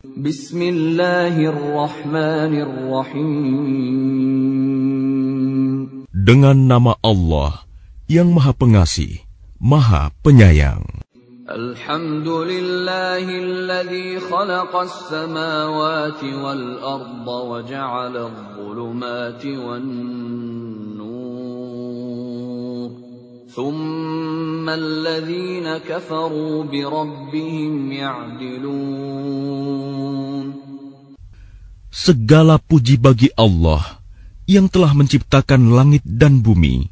Bismillahirrahmanirrahim. Dengan nama Allah yang Maha Pengasih, Maha Penyayang. Alhamdulillahilladzi khalaqas samawati wal arda wa ja'ala adh-dhulumati wan nur. Segala puji bagi Allah yang telah menciptakan langit dan bumi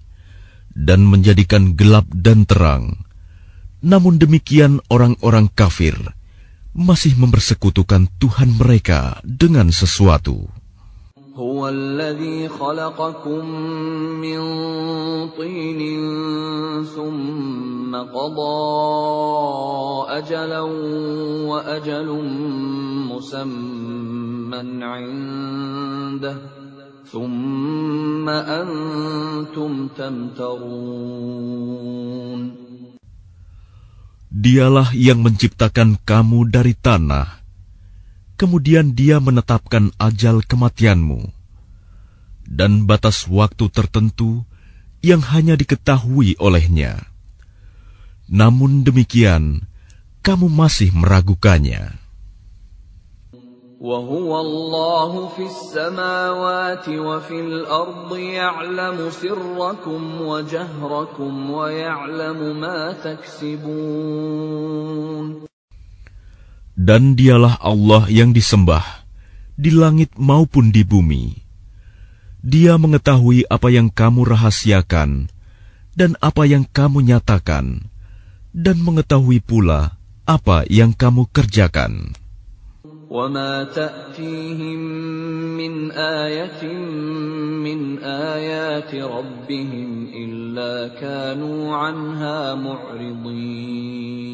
dan menjadikan gelap dan terang. Namun demikian orang-orang kafir masih mempersekutukan Tuhan mereka dengan sesuatu. هو الذي خلقكم من طين ثم قضى أجلا وأجل مسمى عنده ثم أنتم تمترون Dialah yang menciptakan kamu dari tanah kemudian dia menetapkan ajal kematianmu dan batas waktu tertentu yang hanya diketahui olehnya. Namun demikian, kamu masih meragukannya. وهو الله في السماوات وفي الأرض يعلم سركم وجهركم ويعلم ما تكسبون dan dialah Allah yang disembah di langit maupun di bumi. Dia mengetahui apa yang kamu rahasiakan dan apa yang kamu nyatakan, dan mengetahui pula apa yang kamu kerjakan. وما تأتيهم من آية من آيات ربهم إلا كانوا عنها معرضين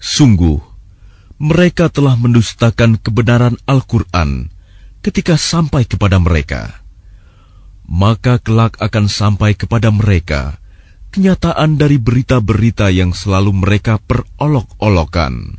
Sungguh, mereka telah mendustakan kebenaran Al-Quran ketika sampai kepada mereka. Maka kelak akan sampai kepada mereka kenyataan dari berita-berita yang selalu mereka perolok-olokan.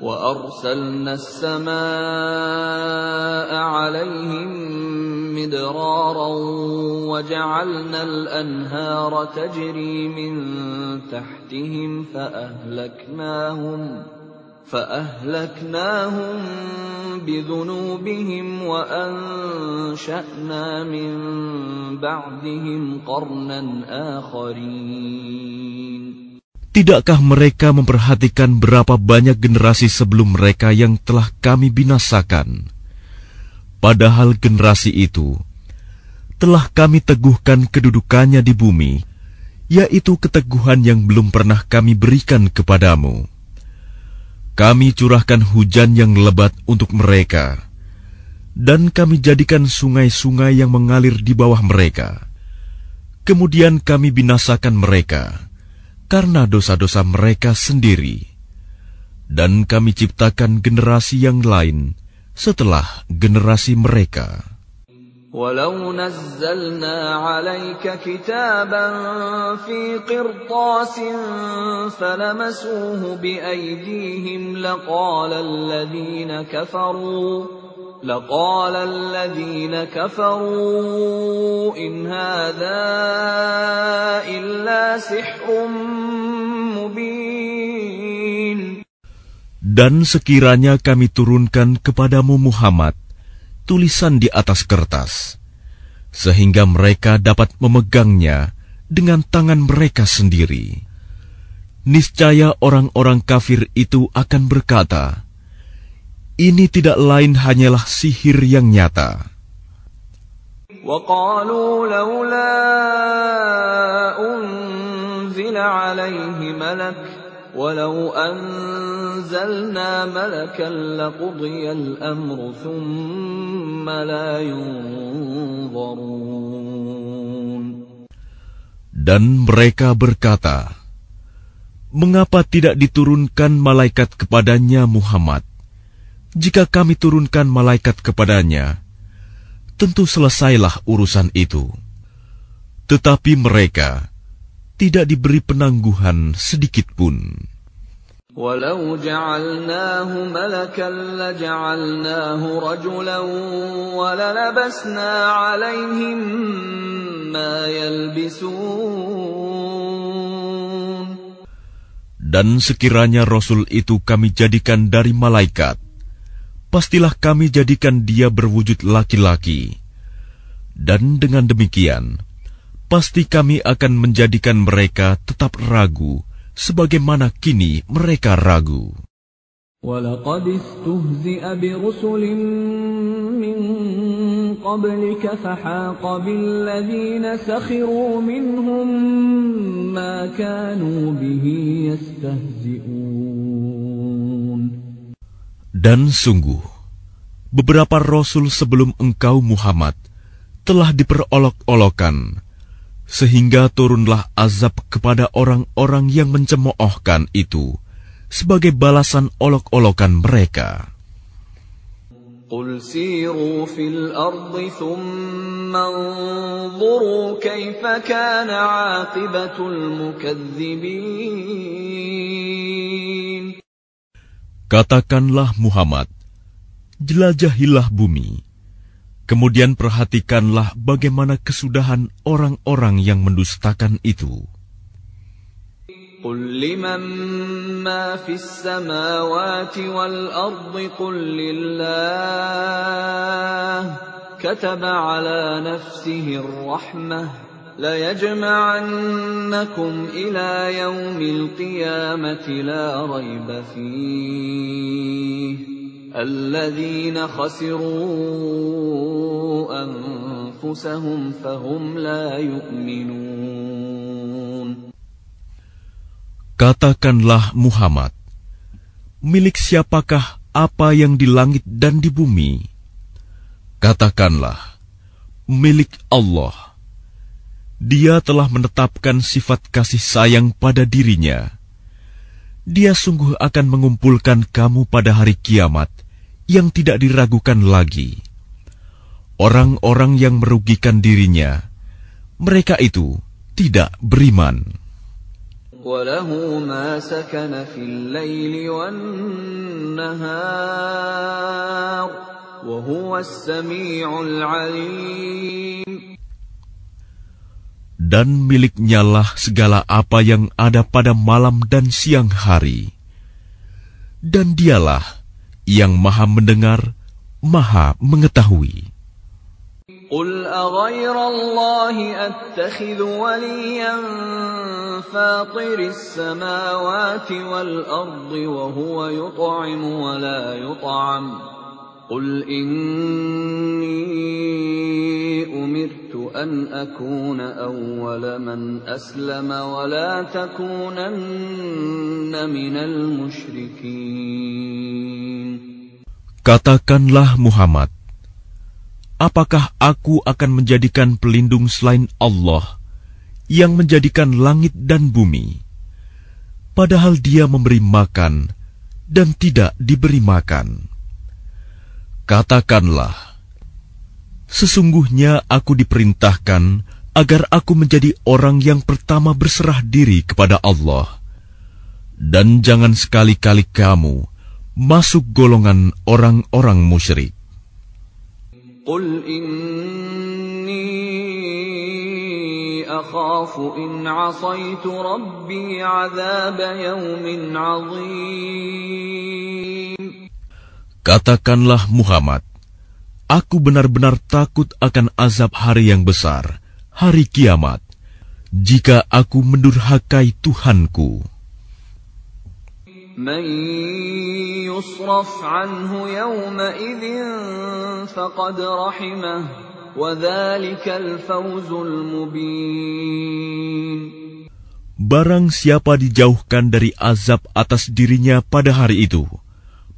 وأرسلنا السماء عليهم مدرارا وجعلنا الأنهار تجري من تحتهم فأهلكناهم فأهلكناهم بذنوبهم وأنشأنا من بعدهم قرنا آخرين Tidakkah mereka memperhatikan berapa banyak generasi sebelum mereka yang telah kami binasakan? Padahal generasi itu telah kami teguhkan kedudukannya di bumi, yaitu keteguhan yang belum pernah kami berikan kepadamu. Kami curahkan hujan yang lebat untuk mereka, dan kami jadikan sungai-sungai yang mengalir di bawah mereka. Kemudian kami binasakan mereka karena dosa-dosa mereka sendiri, dan kami ciptakan generasi yang lain setelah generasi mereka. ولو نزلنا عليك كتابا في قرطاس فلمسوه بأيديهم لقال الذين كفروا لقال الذين كفروا إن هذا إلا سحر مبين Dan sekiranya kami turunkan kepadamu Muhammad tulisan di atas kertas, sehingga mereka dapat memegangnya dengan tangan mereka sendiri. niscaya orang-orang kafir itu akan berkata, "Ini tidak lain hanyalah sihir yang nyata." وقالوا لولا أنزل عليه ملك ولو أنزلنا ملكا لقضي الأمر ثم لا ينظرون Dan mereka berkata, Mengapa tidak diturunkan malaikat kepadanya Muhammad? Jika kami turunkan malaikat kepadanya, tentu selesailah urusan itu. Tetapi mereka tidak diberi penangguhan sedikit pun. ولو جعلناه ملكا لجعلناه رجلا وللبسنا عليهم ما يلبسون Dan sekiranya Rasul itu kami jadikan dari malaikat, pastilah kami jadikan dia berwujud laki-laki. Dan dengan demikian, pasti kami akan menjadikan mereka tetap ragu, sebagaimana kini mereka ragu. ولقد استهزئ برسل من قبلك فحاق بالذين سخروا منهم ما كانوا به يستهزئون Dan sungguh, beberapa rasul sebelum engkau Muhammad telah diperolok-olokan, sehingga turunlah azab kepada orang-orang yang mencemoohkan itu sebagai balasan olok-olokan mereka. قل سيروا في الأرض ثم انظروا كيف كان عاقبة المكذبين Katakanlah Muhammad, jelajahilah bumi, kemudian perhatikanlah bagaimana kesudahan orang-orang yang mendustakan itu. قل لمن ما في السماوات والأرض قل لله كتب على نفسه الرحمة ليجمعنكم إلى يوم القيامة لا ريب فيه الذين خسروا أنفسهم فهم لا يؤمنون Katakanlah Muhammad, milik siapakah apa yang di langit dan di bumi? Katakanlah, milik Allah. Dia telah menetapkan sifat kasih sayang pada dirinya. Dia sungguh akan mengumpulkan kamu pada hari kiamat yang tidak diragukan lagi. Orang-orang yang merugikan dirinya, mereka itu tidak beriman. وله ما سكن في الليل والنهار وهو السميع العليم Dan miliknyalah segala apa yang ada pada malam dan siang hari. Dan dialah yang maha mendengar, maha mengetahui. قل أغير الله أتخذ وليا فاطر السماوات والأرض وهو يطعم ولا يطعم قل إني أمرت أن أكون أول من أسلم ولا تكونن من المشركين Katakanlah Muhammad, apakah aku akan menjadikan pelindung selain Allah yang menjadikan langit dan bumi, padahal Dia memberi makan dan tidak diberi makan? Katakanlah, sesungguhnya aku diperintahkan agar aku menjadi orang yang pertama berserah diri kepada Allah, dan jangan sekali-kali kamu masuk golongan orang-orang musyrik. Qul inni akhafu in asaitu rabbi azab yawmin azim. Katakanlah Muhammad, aku benar-benar takut akan azab hari yang besar, hari kiamat, jika aku mendurhakai Tuhanku. من يصرف عنه يومئذ فقد رحمه وذلك الفوز المبين Barang siapa dijauhkan dari azab atas dirinya pada hari itu,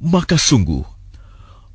maka sungguh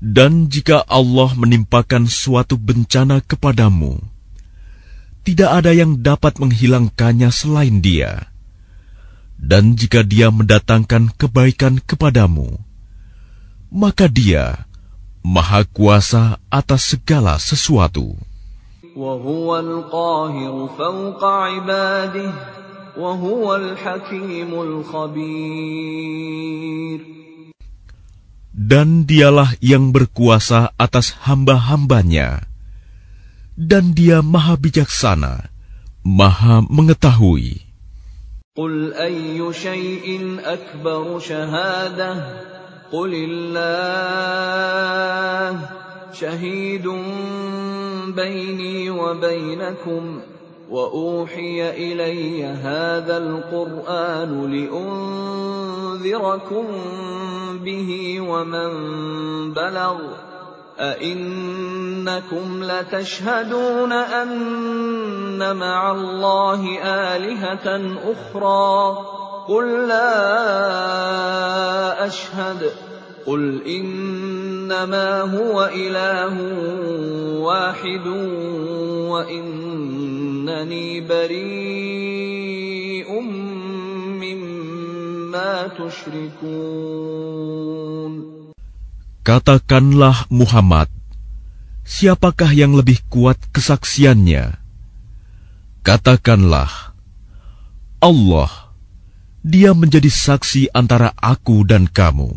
Dan jika Allah menimpakan suatu bencana kepadamu, tidak ada yang dapat menghilangkannya selain Dia. Dan jika Dia mendatangkan kebaikan kepadamu, maka Dia Maha Kuasa atas segala sesuatu Dan dialah yang berkuasa atas hamba-hambanya dan dia maha bijaksana, maha mengetahui. قل أي شيء أكبر شهادة قل الله شهيد بيني وبينكم وأوحي إلي هذا القرآن لأنذركم به ومن بلغ أئنكم لتشهدون أن مع الله آلهة أخرى قل لا أشهد قل إنما هو إله واحد innani bari'um mimma. Katakanlah Muhammad, siapakah yang lebih kuat kesaksiannya? Katakanlah, Allah, dia menjadi saksi antara aku dan kamu.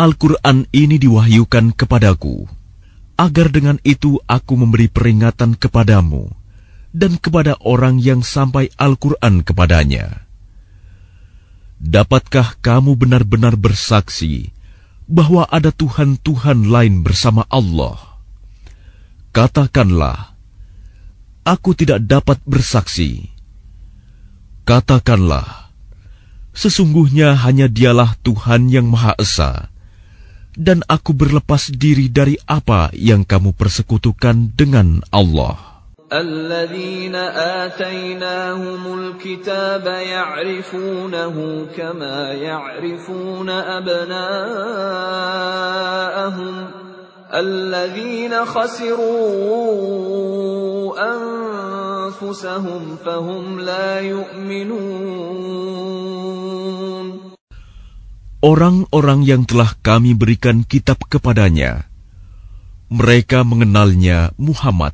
Al-Quran ini diwahyukan kepadaku, agar dengan itu aku memberi peringatan kepadamu dan kepada orang yang sampai Al-Quran kepadanya. Dapatkah kamu benar-benar bersaksi bahwa ada Tuhan-Tuhan lain bersama Allah. Katakanlah, aku tidak dapat bersaksi. Katakanlah, sesungguhnya hanya dialah Tuhan yang Maha Esa, dan aku berlepas diri dari apa yang kamu persekutukan dengan Allah. الذين آتيناهم الكتاب يعرفونه كما يعرفون أبناءهم الذين خسروا أنفسهم فهم لا يؤمنون Orang-orang yang telah kami berikan kitab kepadanya, mereka mengenalnya Muhammad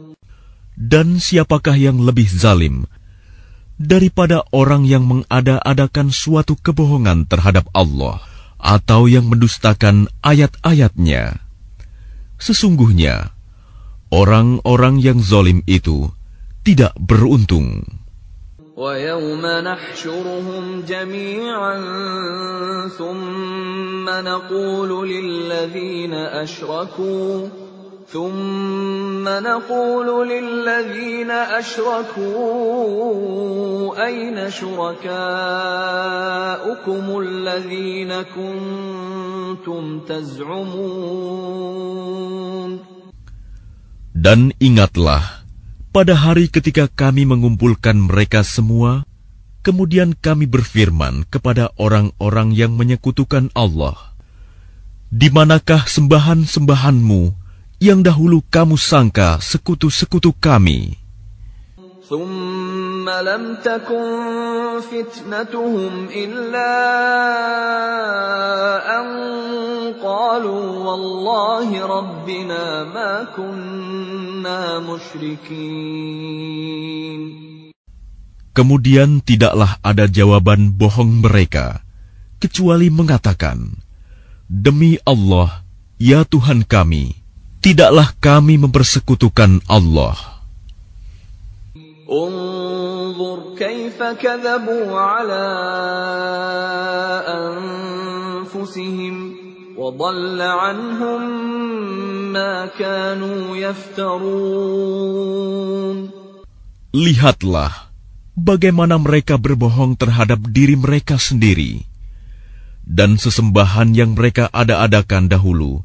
Dan siapakah yang lebih zalim daripada orang yang mengada-adakan suatu kebohongan terhadap Allah atau yang mendustakan ayat-ayatnya? Sesungguhnya, orang-orang yang zalim itu tidak beruntung. وَيَوْمَ نَحْشُرُهُمْ جَمِيعًا ثُمَّ نَقُولُ لِلَّذِينَ أَشْرَكُوا ثم نقول للذين أشركوا أين شركاؤكم الذين كنتم تزعمون Dan ingatlah, pada hari ketika kami mengumpulkan mereka semua, kemudian kami berfirman kepada orang-orang yang menyekutukan Allah, Di manakah sembahan-sembahanmu yang dahulu kamu sangka sekutu-sekutu kami? ثم لم تكن فتنتهم إلا أن قالوا والله ربنا ما كنا مشركين Kemudian tidaklah ada jawaban bohong mereka, kecuali mengatakan, Demi Allah, ya Tuhan kami, tidaklah kami mempersekutukan Allah. انظر كيف كذبوا على أنفسهم وضل عنهم ما كانوا يفترون Lihatlah bagaimana mereka berbohong terhadap diri mereka sendiri, dan sesembahan yang mereka ada-adakan dahulu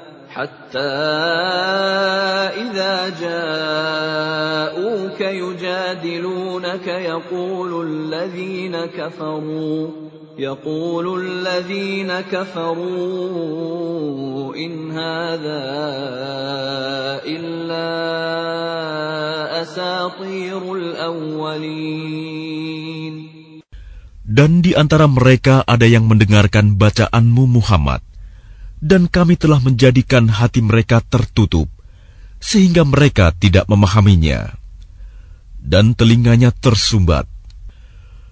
حتى إذا جاءوك يجادلونك يقول الذين كفروا يقول الذين كفروا إن هذا إلا أساطير الأولين Dan di antara mereka ada yang mendengarkan bacaanmu Muhammad, dan kami telah menjadikan hati mereka tertutup, sehingga mereka tidak memahaminya, dan telinganya tersumbat.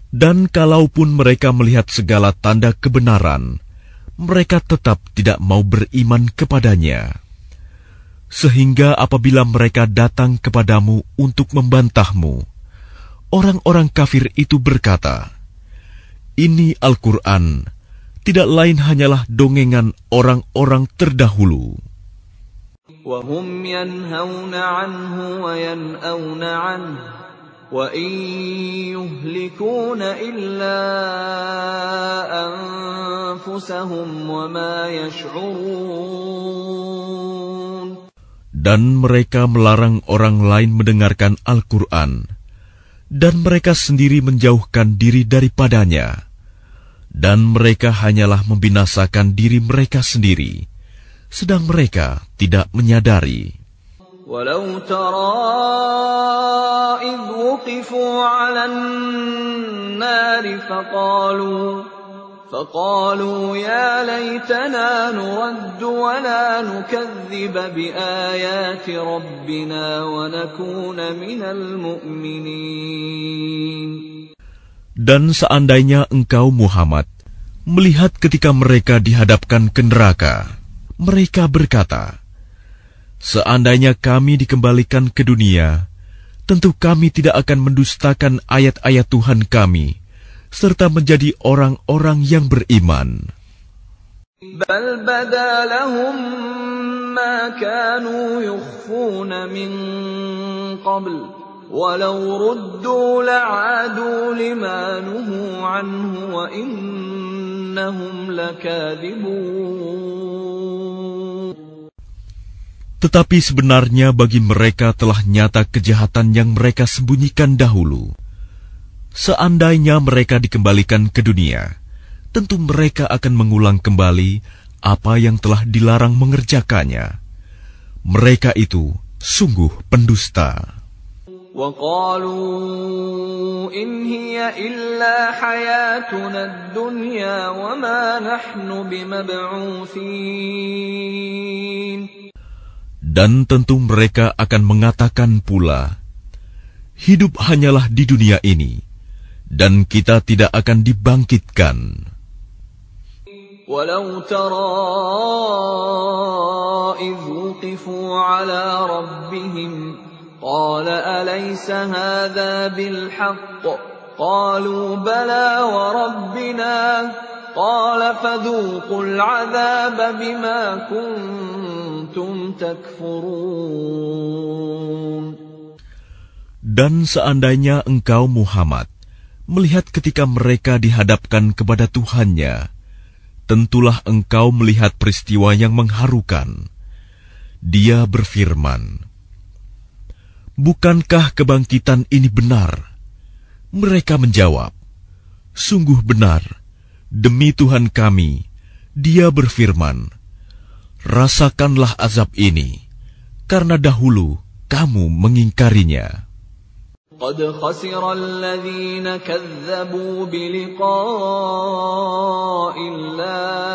Dan kalaupun mereka melihat segala tanda kebenaran, mereka tetap tidak mau beriman kepadanya. Sehingga apabila mereka datang kepadamu untuk membantahmu, orang-orang kafir itu berkata, "Ini Al-Quran." tidak lain hanyalah dongengan orang-orang terdahulu. وهم ينهون عنه وينأون عنه وإن يهلكون إلا أنفسهم وما يشعرون Dan mereka melarang orang lain mendengarkan Al-Quran, dan mereka sendiri menjauhkan diri daripadanya dan mereka hanyalah membinasakan diri mereka sendiri, sedang mereka tidak menyadari. Walau tara idh wuqifu ala nari faqalu فقالوا يا ليتنا نرد ولا نكذب بآيات ربنا ونكون من المؤمنين dan seandainya engkau Muhammad melihat ketika mereka dihadapkan ke neraka, mereka berkata, Seandainya kami dikembalikan ke dunia, tentu kami tidak akan mendustakan ayat-ayat Tuhan kami, serta menjadi orang-orang yang beriman. Bal. ولو ردوا لعادوا لما نهوا عنه وإنهم لكاذبون Tetapi sebenarnya bagi mereka telah nyata kejahatan yang mereka sembunyikan dahulu. Seandainya mereka dikembalikan ke dunia, tentu mereka akan mengulang kembali apa yang telah dilarang mengerjakannya. Mereka itu sungguh pendusta. وقالوا إن هي إلا حياتنا الدنيا وما نحن بمبعوثين Dan tentu mereka akan mengatakan pula, Hidup hanyalah di dunia ini, dan kita tidak akan dibangkitkan. ولو ترى إذ وقفوا على ربهم قال أليس هذا بالحق قالوا بلى وربنا قال فذوقوا العذاب بما كنتم كنتم تكفرون Dan seandainya engkau Muhammad melihat ketika mereka dihadapkan kepada Tuhannya, tentulah engkau melihat peristiwa yang mengharukan. Dia berfirman, Bukankah kebangkitan ini benar? Mereka menjawab, Sungguh benar, demi Tuhan kami, dia berfirman, Rasakanlah azab ini, karena dahulu kamu mengingkarinya. قد خسر الذين كذبوا بلقاء الله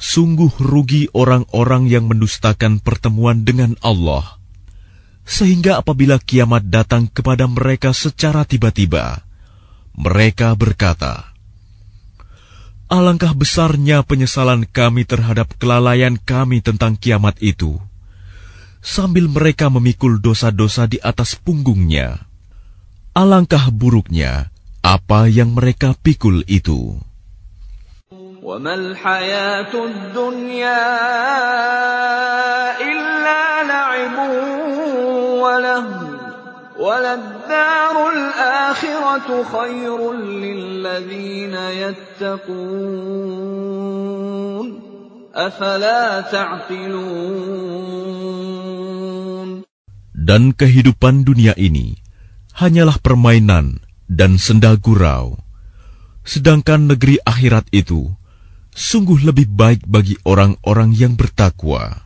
Sungguh rugi orang-orang yang mendustakan pertemuan dengan Allah, sehingga apabila kiamat datang kepada mereka secara tiba-tiba, mereka berkata, Alangkah besarnya penyesalan kami terhadap kelalaian kami tentang kiamat itu, sambil mereka memikul dosa-dosa di atas punggungnya. Alangkah buruknya apa yang mereka pikul itu. وما الحياة الدنيا إلا لعب ولهو وللدار الآخرة خير للذين يتقون أفلا تعقلون Dan kehidupan dunia ini hanyalah permainan dan senda gurau. Sedangkan negeri akhirat itu sungguh lebih baik bagi orang-orang yang bertakwa.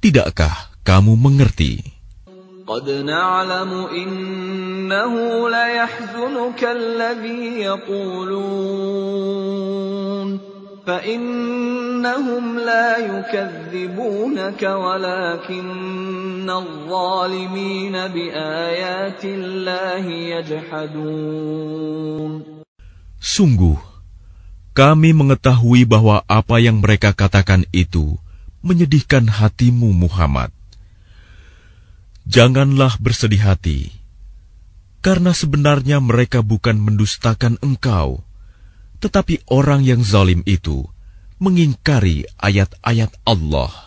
Tidakkah kamu mengerti? قد نعلم إنه ليحزنك الذي يقولون فإنهم لا يكذبونك ولكن الظالمين بآيات الله يجحدون Sungguh, kami mengetahui bahwa apa yang mereka katakan itu menyedihkan hatimu Muhammad. Janganlah bersedih hati, karena sebenarnya mereka bukan mendustakan engkau, tetapi orang yang zalim itu mengingkari ayat-ayat Allah.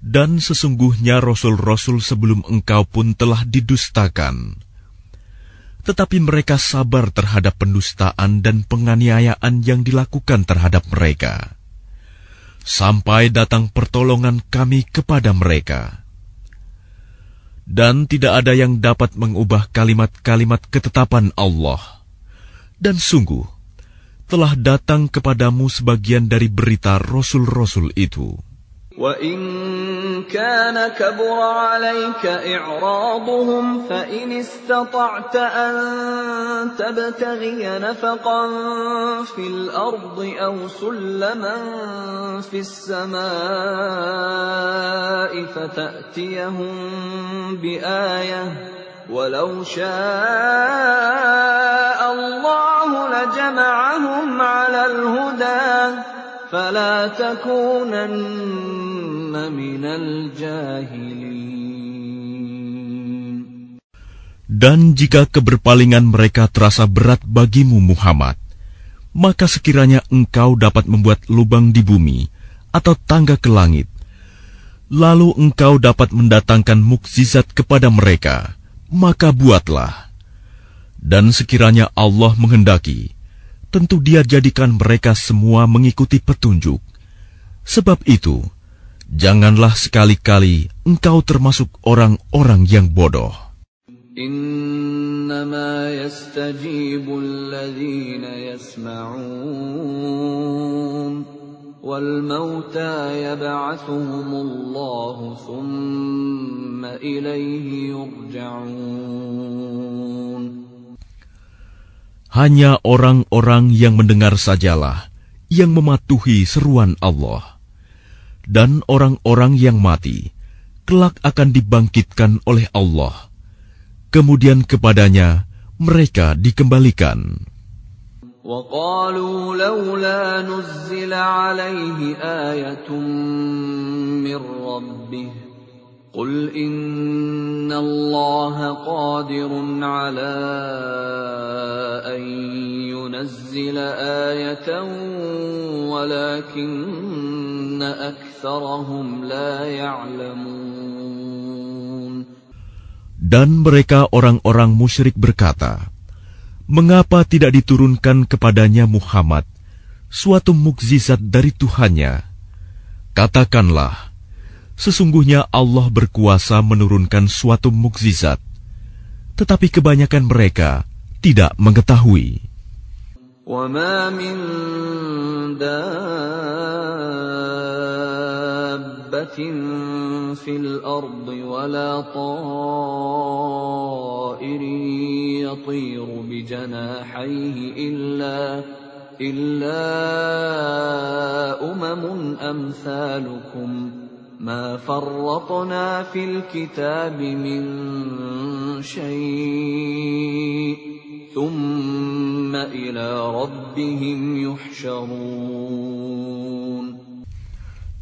Dan sesungguhnya rasul-rasul sebelum engkau pun telah didustakan. Tetapi mereka sabar terhadap pendustaan dan penganiayaan yang dilakukan terhadap mereka. Sampai datang pertolongan kami kepada mereka. Dan tidak ada yang dapat mengubah kalimat-kalimat ketetapan Allah. Dan sungguh, telah datang kepadamu sebagian dari berita rasul-rasul itu. وإن كان كبر عليك إعراضهم فإن استطعت أن تبتغي نفقا في الأرض أو سلما في السماء فتأتيهم بآية ولو شاء الله لجمعهم على الهدى. فلا تكونن من الجاهلين Dan jika keberpalingan mereka terasa berat bagimu Muhammad, maka sekiranya engkau dapat membuat lubang di bumi atau tangga ke langit, lalu engkau dapat mendatangkan mukjizat kepada mereka, maka buatlah. Dan sekiranya Allah menghendaki, tentu dia jadikan mereka semua mengikuti petunjuk, Sebab itu, janganlah sekali-kali engkau termasuk orang-orang yang bodoh. إنما يستجيب الذين يسمعون والموتى يبعثهم الله ثم إليه يرجعون Hanya orang-orang yang mendengar sajalah yang mematuhi seruan Allah. Dan orang-orang yang mati kelak akan dibangkitkan oleh Allah. Kemudian kepadanya mereka dikembalikan. وقالوا لولا نزل عليه آية من ربه قل إن الله قادر على أن ينزل آية ولكن أكثرهم لا يعلمون Dan mereka orang-orang musyrik berkata, Mengapa tidak diturunkan kepadanya Muhammad suatu mukjizat dari Tuhannya? Katakanlah, sesungguhnya Allah berkuasa menurunkan suatu mukjizat, tetapi kebanyakan mereka tidak mengetahui. وما من دابة في الأرض ولا طائر يطير بجناحيه إلا إلا أمم أمثالكم ما فرطنا في الكتاب من شيء ثم إلى ربهم يحشرون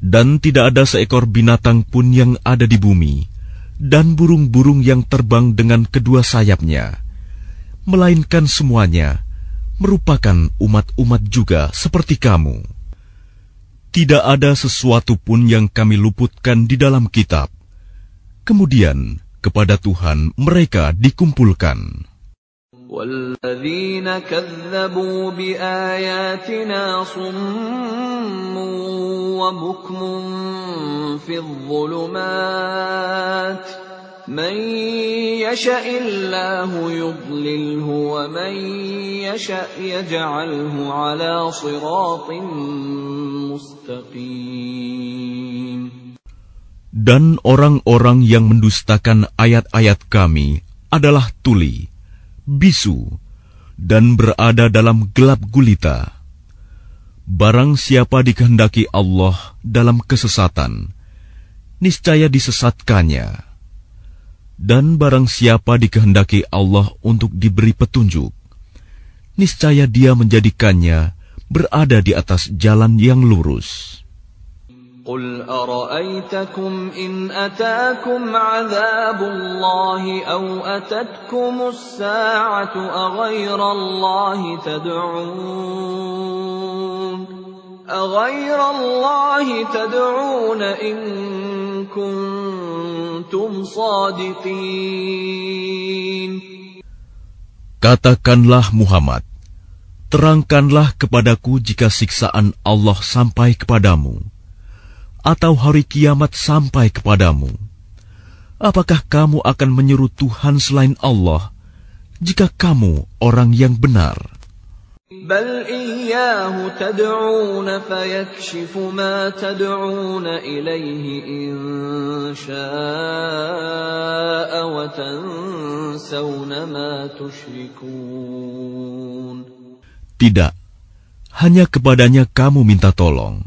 Dan tidak ada seekor binatang pun yang ada di bumi, dan burung-burung yang terbang dengan kedua sayapnya, melainkan semuanya merupakan umat-umat juga seperti kamu. Tidak ada sesuatu pun yang kami luputkan di dalam kitab. Kemudian, kepada Tuhan mereka dikumpulkan. والذين كذبوا بآياتنا صم وبكم في الظلمات من يشاء الله يضلله ومن يشاء يجعله على صراط مستقيم Dan orang-orang yang mendustakan ayat-ayat kami adalah tuli, bisu, dan berada dalam gelap gulita. Barang siapa dikehendaki Allah dalam kesesatan, niscaya disesatkannya. Dan barang siapa dikehendaki Allah untuk diberi petunjuk, niscaya dia menjadikannya berada di atas jalan yang lurus. قل أرأيتكم إن أتاكم عذاب الله أو أتتكم الساعة أغير الله تدعون أغير الله تدعون إن كنتم صادقين Katakanlah Muhammad, terangkanlah kepadaku jika siksaan Allah sampai kepadamu, atau hari kiamat sampai kepadamu. Apakah kamu akan menyeru Tuhan selain Allah, jika kamu orang yang benar? بل إياه تدعون فيكشف ما تدعون إليه إن شاء وتنسون ما تشركون Tidak, hanya kepadanya kamu minta tolong.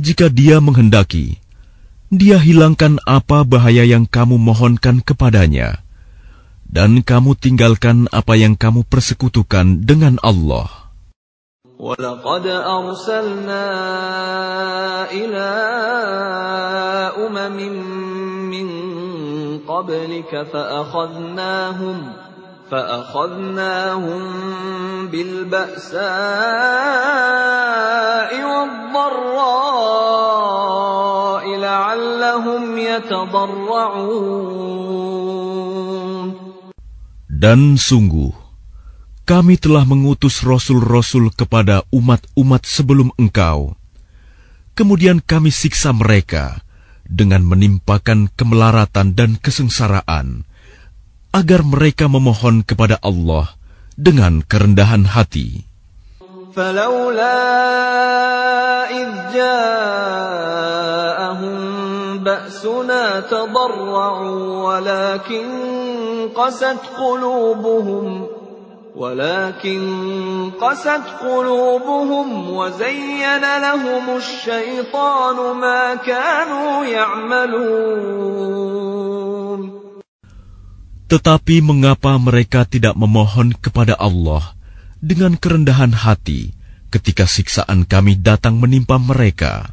Jika dia menghendaki, dia hilangkan apa bahaya yang kamu mohonkan kepadanya, dan kamu tinggalkan apa yang kamu persekutukan dengan Allah. ولقد أرسلنا إلى أمم من قبلك فأخذناهم فأخذناهم بالبأساء والضراء لعلهم يتضرعون Dan sungguh, kami telah mengutus rasul-rasul kepada umat-umat sebelum engkau. Kemudian kami siksa mereka dengan menimpakan kemelaratan dan kesengsaraan, agar mereka memohon kepada Allah dengan kerendahan hati. فلولا إذ جاءهم بأسنا تضرعوا ولكن قست قلوبهم ولكن قست قلوبهم وزين لهم الشيطان ما كانوا يعملون Tetapi mengapa mereka tidak memohon kepada Allah dengan kerendahan hati ketika siksaan kami datang menimpa mereka?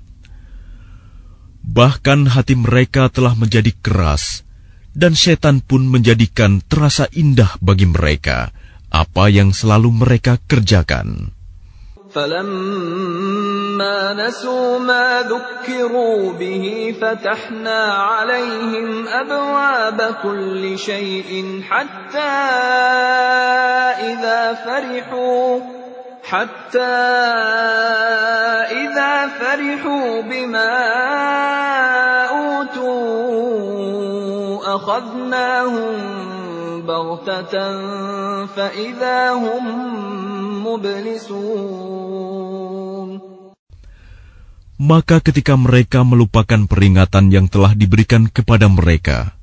Bahkan hati mereka telah menjadi keras, dan setan pun menjadikan terasa indah bagi mereka apa yang selalu mereka kerjakan. فلما نسوا ما ذكروا به فتحنا عليهم أبواب كل شيء حتى إذا فرحوا حتى إذا فرحوا بما أوتوا أخذناهم بغتة فإذا هم مبلسون Maka ketika mereka melupakan peringatan yang telah diberikan kepada mereka,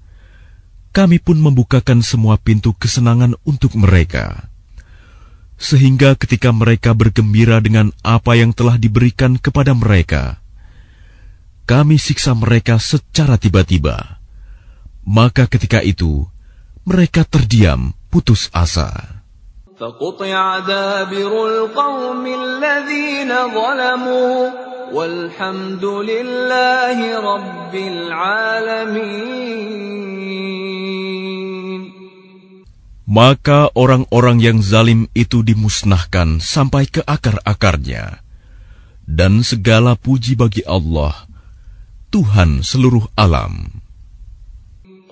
kami pun membukakan semua pintu kesenangan untuk mereka. Sehingga ketika mereka bergembira dengan apa yang telah diberikan kepada mereka, kami siksa mereka secara tiba-tiba. Maka ketika itu, mereka terdiam putus asa. Maka orang-orang yang zalim itu dimusnahkan sampai ke akar-akarnya. Dan segala puji bagi Allah, Tuhan seluruh alam.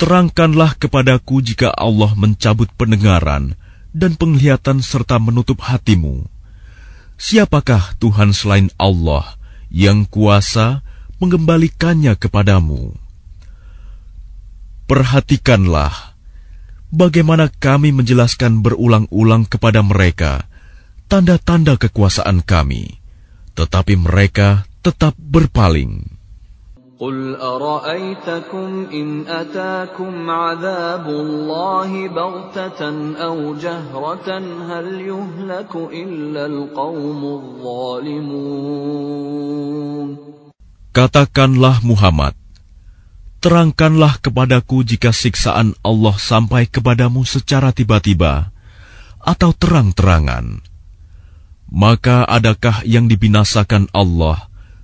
terangkanlah kepadaku jika Allah mencabut pendengaran dan penglihatan serta menutup hatimu. Siapakah Tuhan selain Allah yang kuasa mengembalikannya kepadamu? Perhatikanlah bagaimana kami menjelaskan berulang-ulang kepada mereka tanda-tanda kekuasaan kami, tetapi mereka tetap berpaling. قل أرأيتكم إن أتاكم عذاب الله بغتة أو جهرة هل يهلك إلا القوم الظالمون Katakanlah Muhammad, terangkanlah kepadaku jika siksaan Allah sampai kepadamu secara tiba-tiba atau terang-terangan. Maka adakah yang dibinasakan Allah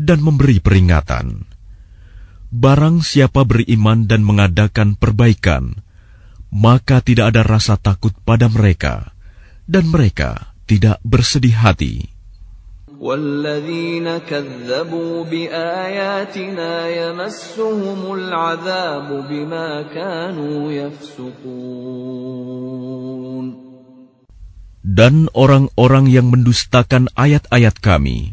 dan memberi peringatan. Barang siapa beriman dan mengadakan perbaikan, maka tidak ada rasa takut pada mereka, dan mereka tidak bersedih hati. والذين كذبوا بآياتنا يمسهم العذاب بما كانوا يفسقون Dan orang-orang yang mendustakan ayat-ayat kami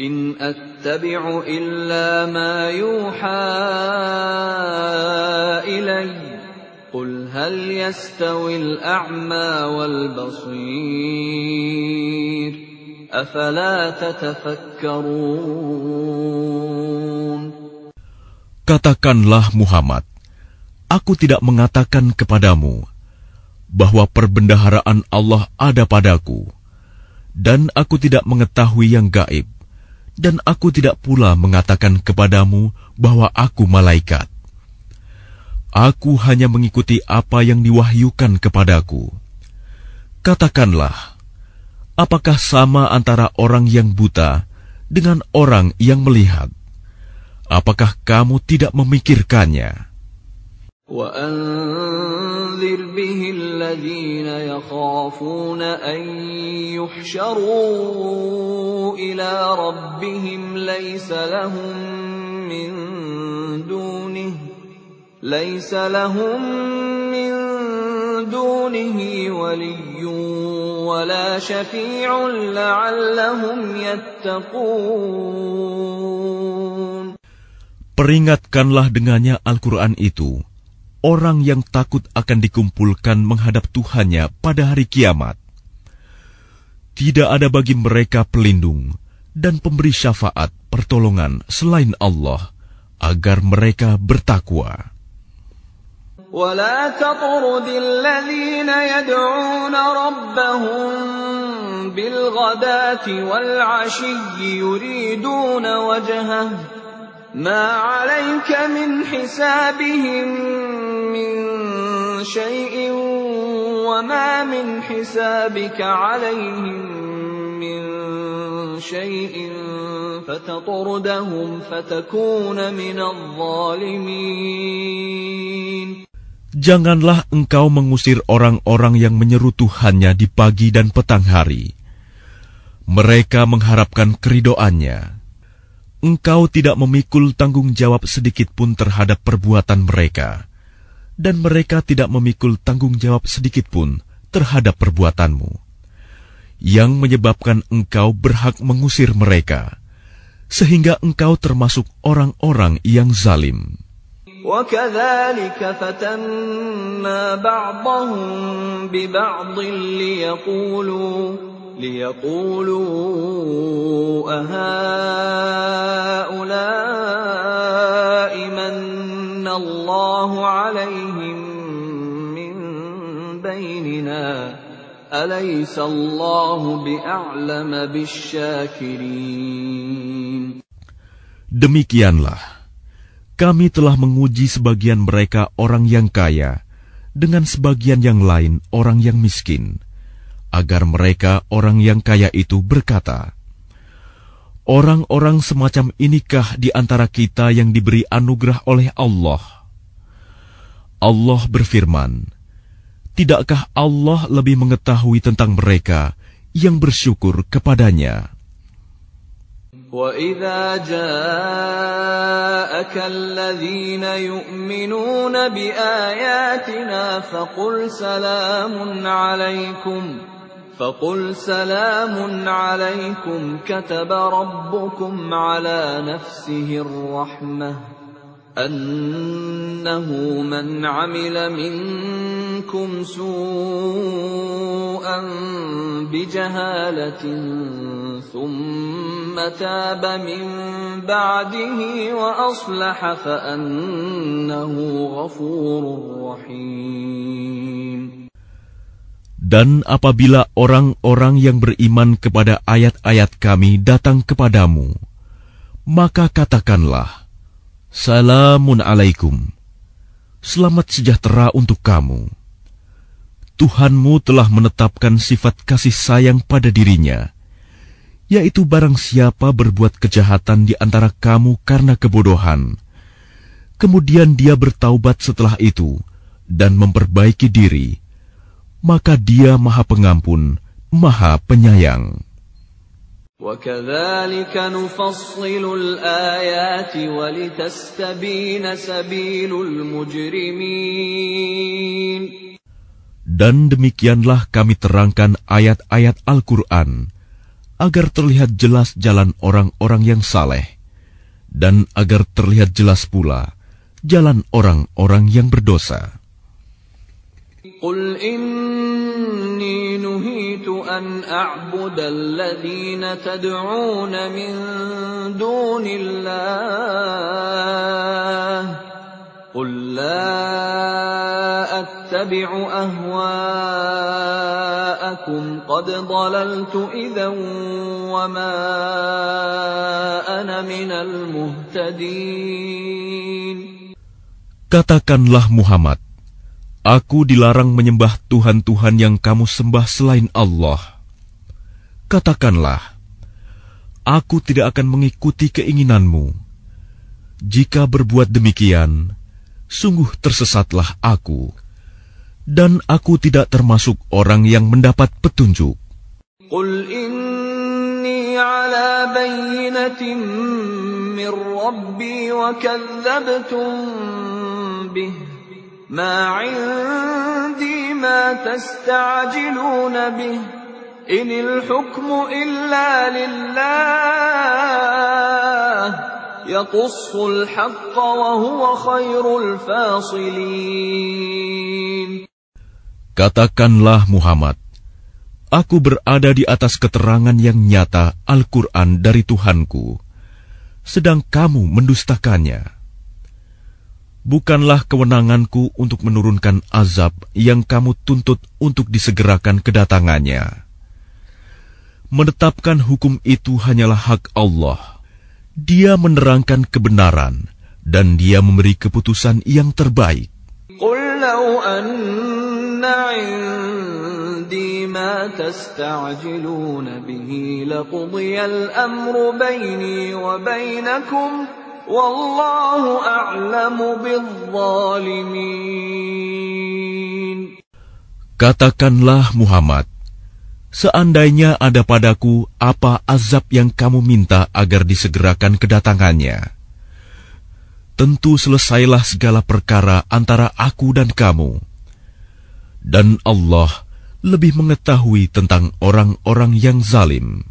إن أتبع إلا ما يوحى إليّ قل هل يستوي الأعمى والبصير أفلا تتفكرون Katakanlah Muhammad, aku tidak mengatakan kepadamu bahwa perbendaharaan Allah ada padaku, dan aku tidak mengetahui yang gaib, dan aku tidak pula mengatakan kepadamu bahwa aku malaikat. Aku hanya mengikuti apa yang diwahyukan kepadaku. Katakanlah, apakah sama antara orang yang buta dengan orang yang melihat? Apakah kamu tidak memikirkannya? وأنذر به الذين يخافون أن يحشروا إلى ربهم ليس لهم من دونه ليس لهم من دونه ولي ولا شفيع لعلهم يتقون. Peringatkanlah dengannya Al-Quran itu, orang yang takut akan dikumpulkan menghadap Tuhannya pada hari kiamat. Tidak ada bagi mereka pelindung dan pemberi syafaat pertolongan selain Allah, agar mereka bertakwa. ولا تطرد الذين يدعون ربهم بالغداة والعشي يريدون وجهه ما عليك من حسابهم من شيء وما من حسابك عليهم من شيء فتطردهم فتكون من الظالمين Janganlah engkau mengusir orang-orang yang menyeru Tuhannya di pagi dan petang hari. Mereka mengharapkan keridoannya. Engkau tidak memikul tanggung jawab sedikit pun terhadap perbuatan mereka, dan mereka tidak memikul tanggung jawab sedikit pun terhadap perbuatanmu, yang menyebabkan engkau berhak mengusir mereka, sehingga engkau termasuk orang-orang yang zalim. وكذلك فتنا بعضهم ببعض ليقولوا ليقولوا أهؤلاء من الله عليهم من بيننا؟ أليس الله بأعلم بالشاكرين؟ Demikianlah kami telah menguji sebagian mereka orang yang kaya dengan sebagian yang lain orang yang miskin, agar mereka orang yang kaya itu berkata, Orang-orang semacam inikah di antara kita yang diberi anugerah oleh Allah? Allah berfirman, Tidakkah Allah lebih mengetahui tentang mereka yang bersyukur kepadanya? وَإِذَا جَاءَكَ الَّذِينَ يُؤْمِنُونَ بِآيَاتِنَا فَقُلْ سَلَامٌ عَلَيْكُمْ فَقُلْ سَلَامٌ عَلَيْكُمْ كَتَبَ رَبُّكُمْ عَلَى نَفْسِهِ الرَّحْمَةَ أَنَّهُ مَنْ عَمِلَ مِنكُمْ سُوءًا بِجَهَالَةٍ ثم تاب من بعده وأصلح فأنه غفور رحيم Dan apabila orang-orang yang beriman kepada ayat-ayat kami datang kepadamu, maka katakanlah, Salamun alaikum. Selamat sejahtera untuk kamu. Tuhanmu telah menetapkan sifat kasih sayang pada dirinya, yaitu barang siapa berbuat kejahatan di antara kamu karena kebodohan, kemudian dia bertaubat setelah itu dan memperbaiki diri, maka dia Maha Pengampun, Maha Penyayang. وكذلك نفصل الآيات ولتستبين سبيل المجرمين Dan demikianlah kami terangkan ayat-ayat Al-Quran agar terlihat jelas jalan orang-orang yang saleh dan agar terlihat jelas pula jalan orang-orang yang berdosa. قل إني نهيت أن أعبد الذين تدعون من دون الله قل لا أتبع أهواءكم قد ضللت إذا وما أنا من المهتدين Katakanlah Muhammad, Aku dilarang menyembah Tuhan-Tuhan yang kamu sembah selain Allah. Katakanlah, aku tidak akan mengikuti keinginanmu. Jika berbuat demikian, sungguh tersesatlah aku. Dan aku tidak termasuk orang yang mendapat petunjuk. Qul inni ala bayinatin min Rabbi wa kazzabtum bih. ما عندي ما تستعجلون به إن الحكم إلا لله يقص الحق وهو خير الفاصلين Katakanlah Muhammad, Aku berada di atas keterangan yang nyata Al-Quran dari Tuhanku, sedang kamu mendustakannya. Bukanlah kewenanganku untuk menurunkan azab yang kamu tuntut untuk disegerakan kedatangannya. Menetapkan hukum itu hanyalah hak Allah. Dia menerangkan kebenaran dan dia memberi keputusan yang terbaik. قل لو أن عندي ما تستعجلون به لقضي الأمر بيني وبينكم Wallahu a'lamu bizzalimin. Katakanlah Muhammad, seandainya ada padaku apa azab yang kamu minta agar disegerakan kedatangannya. Tentu selesailah segala perkara antara aku dan kamu. Dan Allah lebih mengetahui tentang orang-orang yang zalim.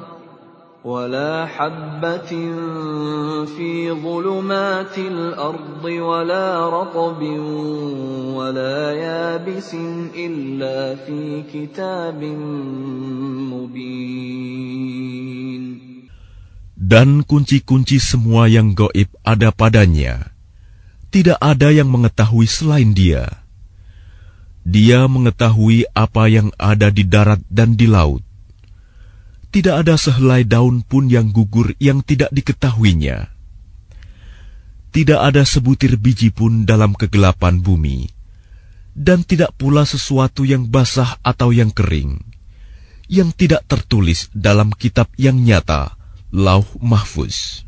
ولا حبة في ظلمات الأرض ولا رطب ولا يابس إلا في كتاب مبين Dan kunci-kunci semua yang goib ada padanya. Tidak ada yang mengetahui selain dia. Dia mengetahui apa yang ada di darat dan di laut. tidak ada sehelai daun pun yang gugur yang tidak diketahuinya. Tidak ada sebutir biji pun dalam kegelapan bumi, dan tidak pula sesuatu yang basah atau yang kering, yang tidak tertulis dalam kitab yang nyata, Lauh Mahfuz.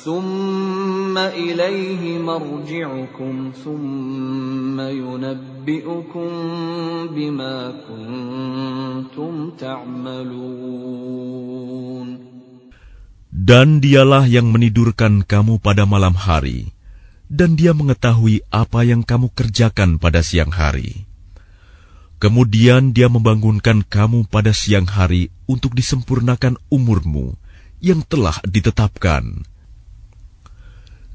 ثم إليه مرجعكم ثم ينبئكم بما كنتم تعملون Dan dialah yang menidurkan kamu pada malam hari, dan dia mengetahui apa yang kamu kerjakan pada siang hari. Kemudian dia membangunkan kamu pada siang hari untuk disempurnakan umurmu yang telah ditetapkan.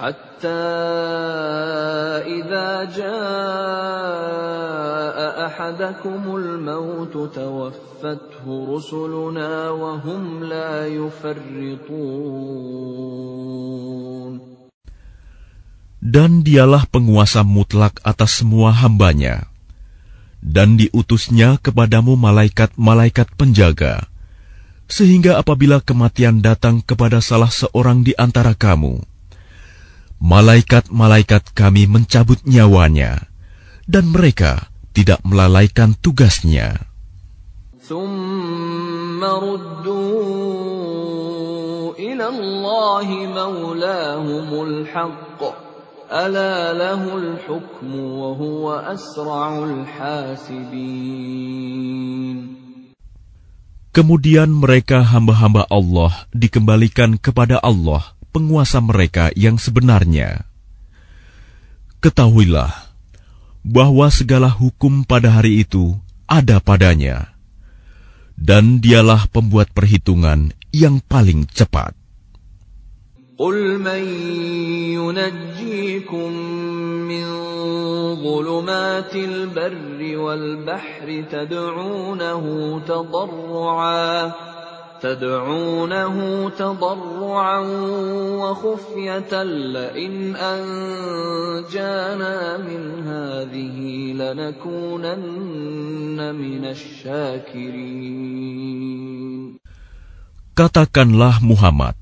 حتى إذا جاء أحدكم الموت توفته رسلنا وهم لا يفرطون Dan dialah penguasa mutlak atas semua hambanya. Dan diutusnya kepadamu malaikat-malaikat penjaga, sehingga apabila kematian datang kepada salah seorang di antara kamu, malaikat-malaikat kami mencabut nyawanya, dan mereka tidak melalaikan tugasnya. Kemudian mereka hamba-hamba Allah dikembalikan kepada Allah penguasa mereka yang sebenarnya. Ketahuilah bahwa segala hukum pada hari itu ada padanya, dan dialah pembuat perhitungan yang paling cepat. قل من ينجيكم من ظلمات البر والبحر تدعونه تضرعا تدعونه تضرعا وخفية لئن أنجانا من هذه لنكونن من الشاكرين Katakanlah Muhammad,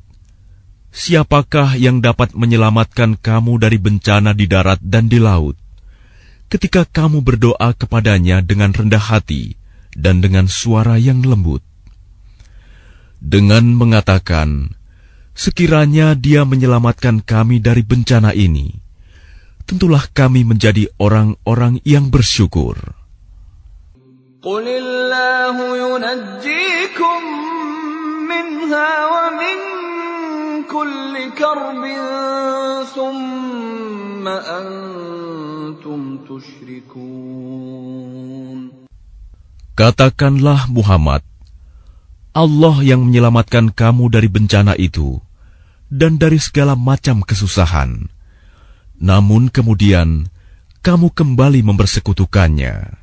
siapakah yang dapat menyelamatkan kamu dari bencana di darat dan di laut? Ketika kamu berdoa kepadanya dengan rendah hati dan dengan suara yang lembut, dengan mengatakan, "Sekiranya Dia menyelamatkan kami dari bencana ini, tentulah kami menjadi orang-orang yang bersyukur." Katakanlah Muhammad, Allah yang menyelamatkan kamu dari bencana itu dan dari segala macam kesusahan. Namun kemudian kamu kembali mempersekutukannya.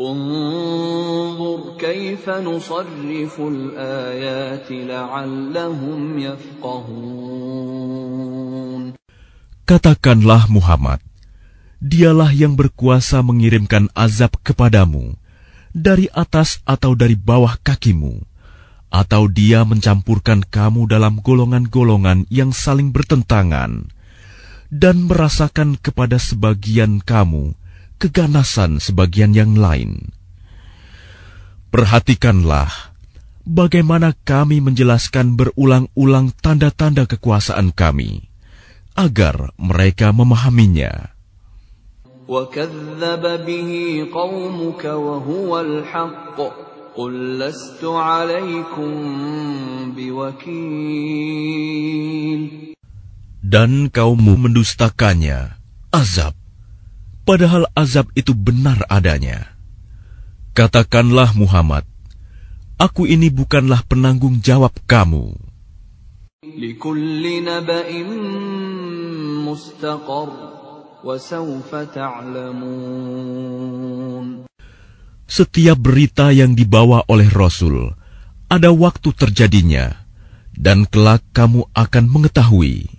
انظر كيف نصرف الآيات لعلهم يفقهون Katakanlah Muhammad, dialah yang berkuasa mengirimkan azab kepadamu dari atas atau dari bawah kakimu, atau dia mencampurkan kamu dalam golongan-golongan yang saling bertentangan, dan merasakan kepada sebagian kamu keganasan sebagian yang lain. Perhatikanlah bagaimana kami menjelaskan berulang-ulang tanda-tanda kekuasaan kami, agar mereka memahaminya. وكذب به قومك وهو الحق قل لست عليكم بوكيل Dan kaummu mendustakannya, azab, padahal azab itu benar adanya. Katakanlah Muhammad, aku ini bukanlah penanggung jawab kamu. Setiap berita yang dibawa oleh Rasul, ada waktu terjadinya, dan kelak kamu akan mengetahui.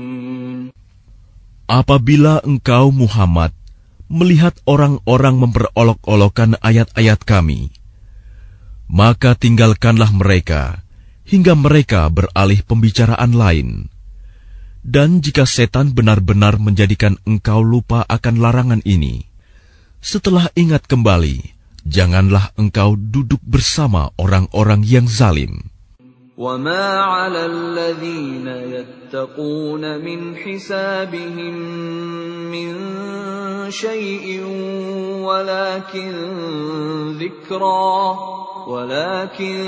Apabila engkau Muhammad melihat orang-orang memperolok-olokkan ayat-ayat kami, maka tinggalkanlah mereka hingga mereka beralih pembicaraan lain. Dan jika setan benar-benar menjadikan engkau lupa akan larangan ini, setelah ingat kembali, janganlah engkau duduk bersama orang-orang yang zalim. وما على الذين يتقون من حسابهم من شيء ولكن ذكرى ولكن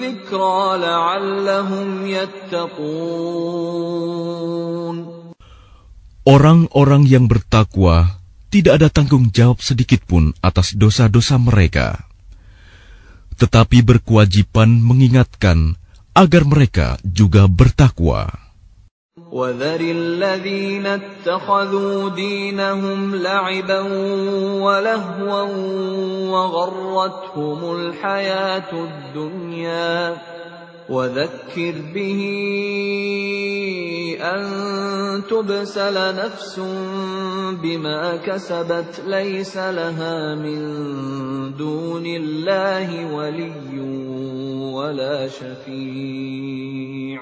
ذكرى لعلهم يتقون Orang-orang yang bertakwa tidak ada tanggung jawab sedikit pun atas dosa-dosa mereka tetapi berkewajiban mengingatkan agar mereka juga bertakwa. وذر الذين اتخذوا دينهم لعبا ولهوا وغرتهم الحياة الدنيا وذكر به أن تبسل نفس بما كسبت ليس لها من دون الله ولي ولا شفيع.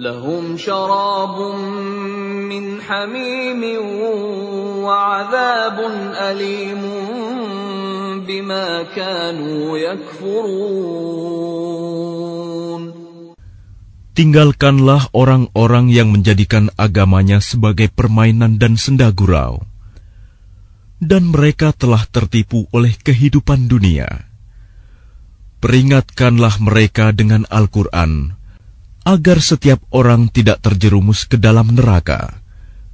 لهم شراب من حميم وعذاب أليم بما كانوا يكفرون Tinggalkanlah orang-orang yang menjadikan agamanya sebagai permainan dan senda gurau. Dan mereka telah tertipu oleh kehidupan dunia. Peringatkanlah mereka dengan Al-Quran, agar setiap orang tidak terjerumus ke dalam neraka,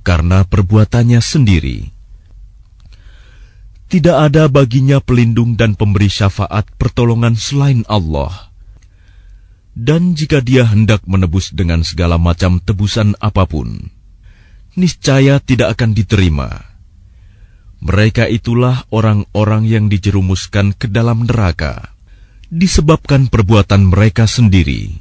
karena perbuatannya sendiri. Tidak ada baginya pelindung dan pemberi syafaat pertolongan selain Allah dan jika dia hendak menebus dengan segala macam tebusan apa pun, niscaya tidak akan diterima. Mereka itulah orang-orang yang dijerumuskan ke dalam neraka disebabkan perbuatan mereka sendiri.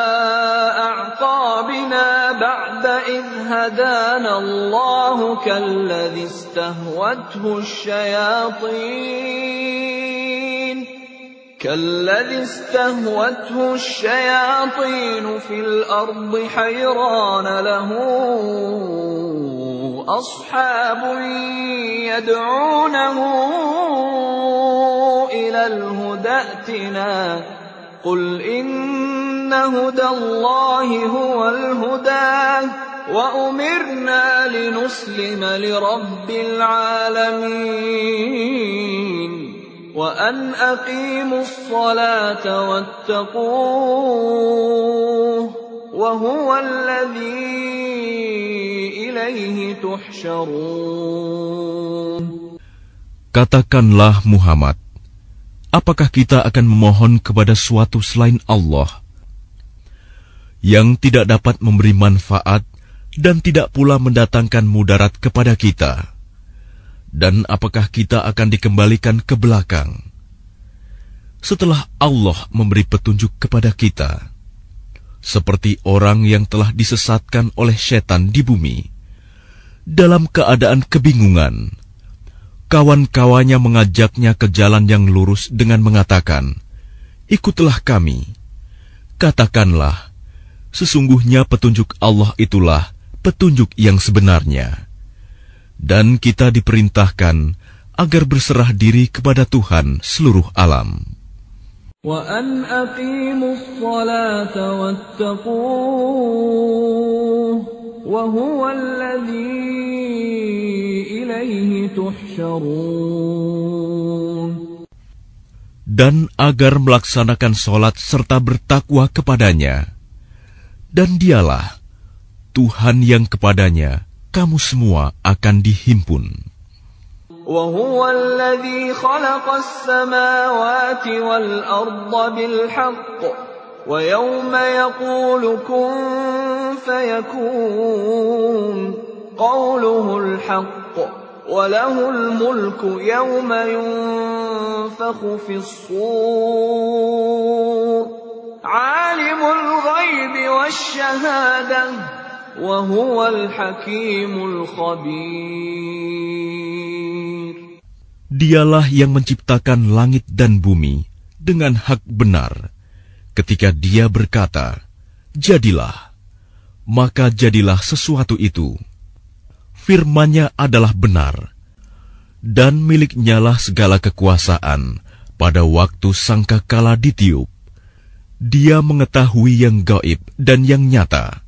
هدانا الله كالذي استهوته الشياطين. كالذي استهوته الشياطين في الأرض حيران له أصحاب يدعونه إلى الهدى ائتنا. قل إن هدى الله هو الهدى. وأمرنا لنسلم لرب العالمين وأن أقيموا الصلاة واتقوه وهو الذي إليه تحشرون Katakanlah Muhammad, apakah kita akan memohon kepada suatu selain Allah yang tidak dapat memberi manfaat dan tidak pula mendatangkan mudarat kepada kita? Dan apakah kita akan dikembalikan ke belakang? Setelah Allah memberi petunjuk kepada kita, seperti orang yang telah disesatkan oleh setan di bumi, dalam keadaan kebingungan, kawan-kawannya mengajaknya ke jalan yang lurus dengan mengatakan, "Ikutlah kami." Katakanlah, sesungguhnya petunjuk Allah itulah petunjuk yang sebenarnya dan kita diperintahkan agar berserah diri kepada Tuhan seluruh alam. وأن أقيموا الصلاة واتقوه وهو الذي إليه تحشرون Dan agar melaksanakan sholat serta bertakwa kepadanya. Dan dialah Tuhan yang kepadanya kamu semua akan dihimpun. وهو الذي خلق السماوات والأرض بالحق ويوم يقول كن فيكون قوله الحق وله الملك يوم ينفخ في الصور عالم الغيب والشهاده Dialah yang menciptakan langit dan bumi dengan hak benar. Ketika dia berkata, "Jadilah," maka jadilah sesuatu itu. Firman-Nya adalah benar, dan miliknyalah segala kekuasaan pada waktu sangkakala ditiup. Dia mengetahui yang gaib dan yang nyata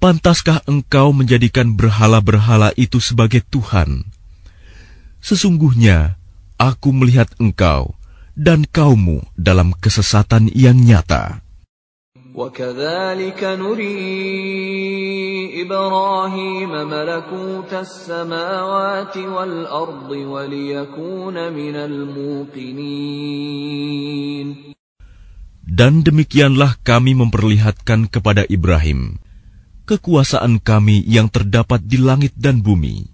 Pantaskah engkau menjadikan berhala-berhala itu sebagai Tuhan? Sesungguhnya aku melihat engkau dan kaummu dalam kesesatan yang nyata. وكذلك نري إبراهيم ملكوت السماوات والأرض وليكون من الموقنين Dan demikianlah kami memperlihatkan kepada Ibrahim kekuasaan kami yang terdapat di langit dan bumi,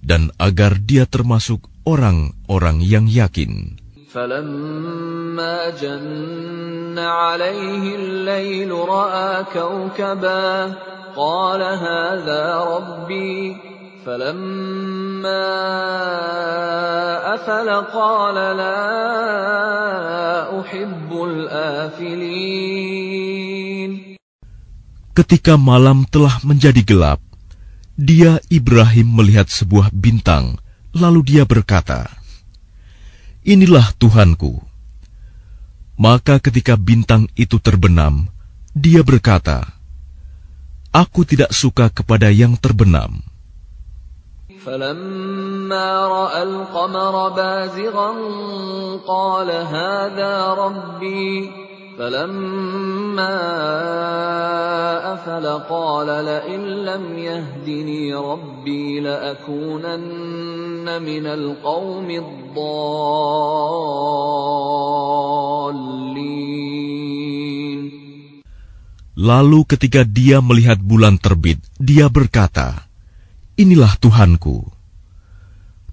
dan agar dia termasuk orang-orang yang yakin. فلما جن عليه الليل رأى كوكبا قال هذا ربي فلما أفل قال لا أحب الآفلين Ketika malam telah menjadi gelap, dia Ibrahim melihat sebuah bintang, lalu dia berkata, "Inilah Tuhanku." Maka ketika bintang itu terbenam, dia berkata, "Aku tidak suka kepada yang terbenam." فلما رأى القمر بازغا قال هذا ربي فلما أفل قال لئن لم يهدني ربي لأكونن من القوم الضالين Lalu ketika dia melihat bulan terbit, dia berkata, Inilah Tuhanku.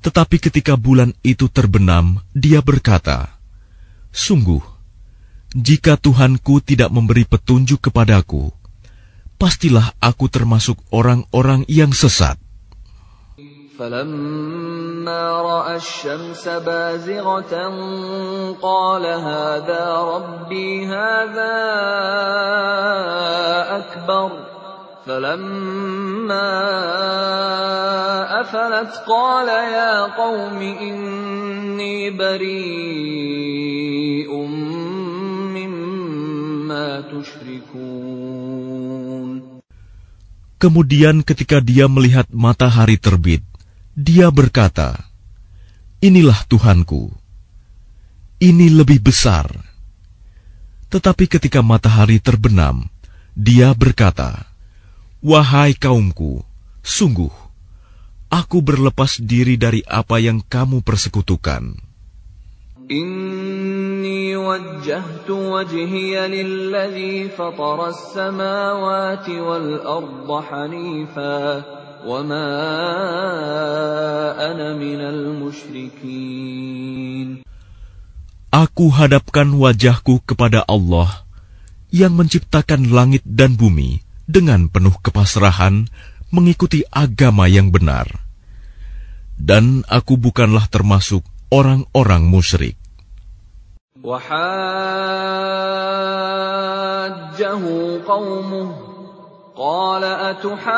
Tetapi ketika bulan itu terbenam, dia berkata, Sungguh, jika Tuhanku tidak memberi petunjuk kepadaku, pastilah aku termasuk orang-orang yang sesat. فلما رأى الشمس بازغة قال هذا ربي هذا أكبر فلما أفلت قال يا قوم إني بريء Kemudian ketika dia melihat matahari terbit, dia berkata, Inilah Tuhanku. Ini lebih besar. Tetapi ketika matahari terbenam, dia berkata, Wahai kaumku, sungguh, aku berlepas diri dari apa yang kamu persekutukan. وجهت وجهي للذي فطر السماوات والأرض حنيفا وما أنا من المشركين Aku hadapkan wajahku kepada Allah yang menciptakan langit dan bumi dengan penuh kepasrahan mengikuti agama yang benar. Dan aku bukanlah termasuk orang-orang musyrik. وحاجه قومه قال أتحاجوني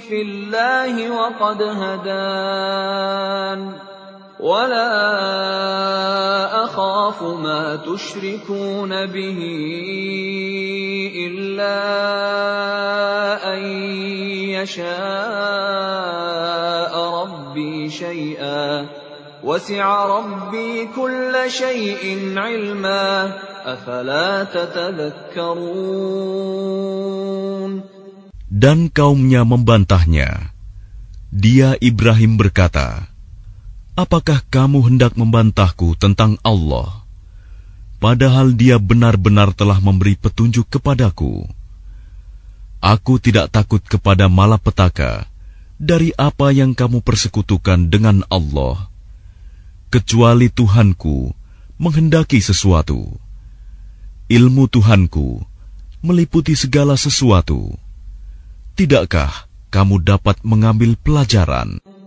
في الله وقد هدان ولا أخاف ما تشركون به إلا أن يشاء ربي شيئا وسع ربي كل شيء علما أفلا تتذكرون Dan kaumnya membantahnya. Dia Ibrahim berkata, Apakah kamu hendak membantahku tentang Allah? Padahal dia benar-benar telah memberi petunjuk kepadaku. Aku tidak takut kepada malapetaka dari apa yang kamu persekutukan dengan Allah, kecuali Tuhanku menghendaki sesuatu. Ilmu Tuhanku meliputi segala sesuatu. Tidakkah kamu dapat mengambil pelajaran?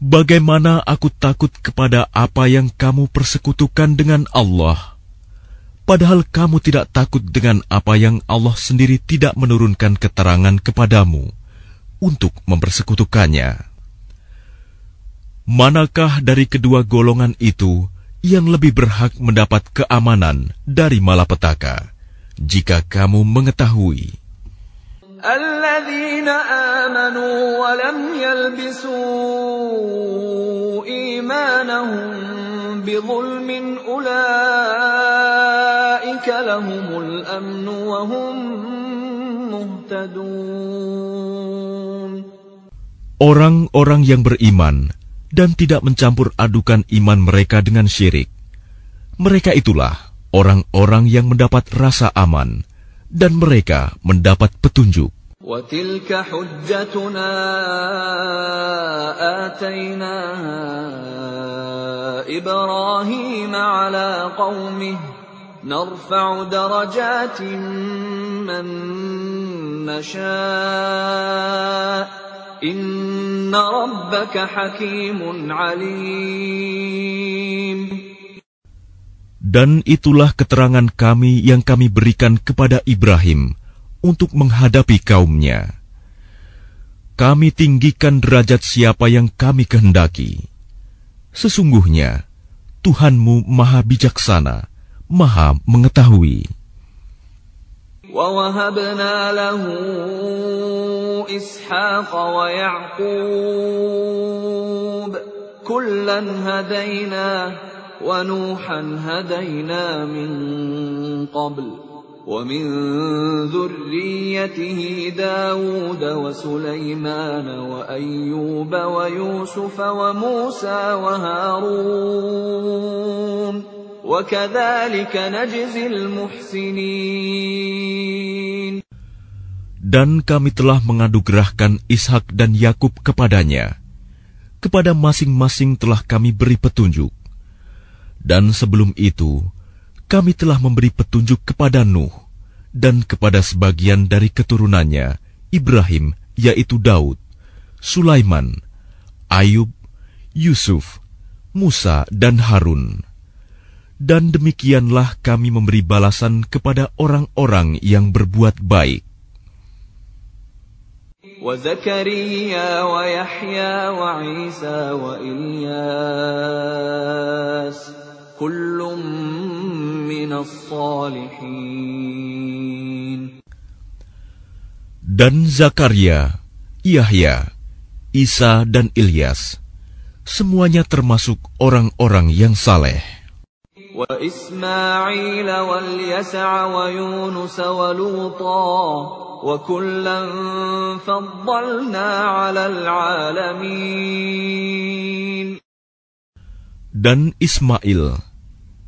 Bagaimana aku takut kepada apa yang kamu persekutukan dengan Allah, padahal kamu tidak takut dengan apa yang Allah sendiri tidak menurunkan keterangan kepadamu untuk mempersekutukannya. Manakah dari kedua golongan itu yang lebih berhak mendapat keamanan dari malapetaka jika kamu mengetahui? الذين آمنوا ولم يلبسوا إيمانهم بظلم أولئك لهم الأمن وهم مهتدون Orang-orang yang beriman dan tidak mencampur adukan iman mereka dengan syirik. Mereka itulah orang-orang yang mendapat rasa aman dan mereka mendapat petunjuk. وتلك حجتنا آتيناها إبراهيم على قومه نرفع درجات من نشاء إن ربك حكيم عليم Dan itulah keterangan kami yang kami berikan kepada Ibrahim untuk menghadapi kaumnya. Kami tinggikan derajat siapa yang kami kehendaki. Sesungguhnya, Tuhanmu maha bijaksana, maha mengetahui. ووهبنا له إسحاق ويعقوب كلا هدينا ونوحا هدينا من قبل ومن ذريته داود وسليمان وأيوب ويوسف وموسى وهارون وكذلك نجزي المحسنين Dan kami telah mengadugerahkan Ishak dan Yakub kepadanya. Kepada masing-masing telah kami beri petunjuk. Dan sebelum itu, kami telah memberi petunjuk kepada Nuh dan kepada sebagian dari keturunannya, Ibrahim, yaitu Daud, Sulaiman, Ayub, Yusuf, Musa, dan Harun. Dan demikianlah kami memberi balasan kepada orang-orang yang berbuat baik. وزكريا ويحيى وعيسى وإلياس dan Zakaria, Yahya, Isa dan Ilyas, semuanya termasuk orang-orang yang saleh. Dan Ismail,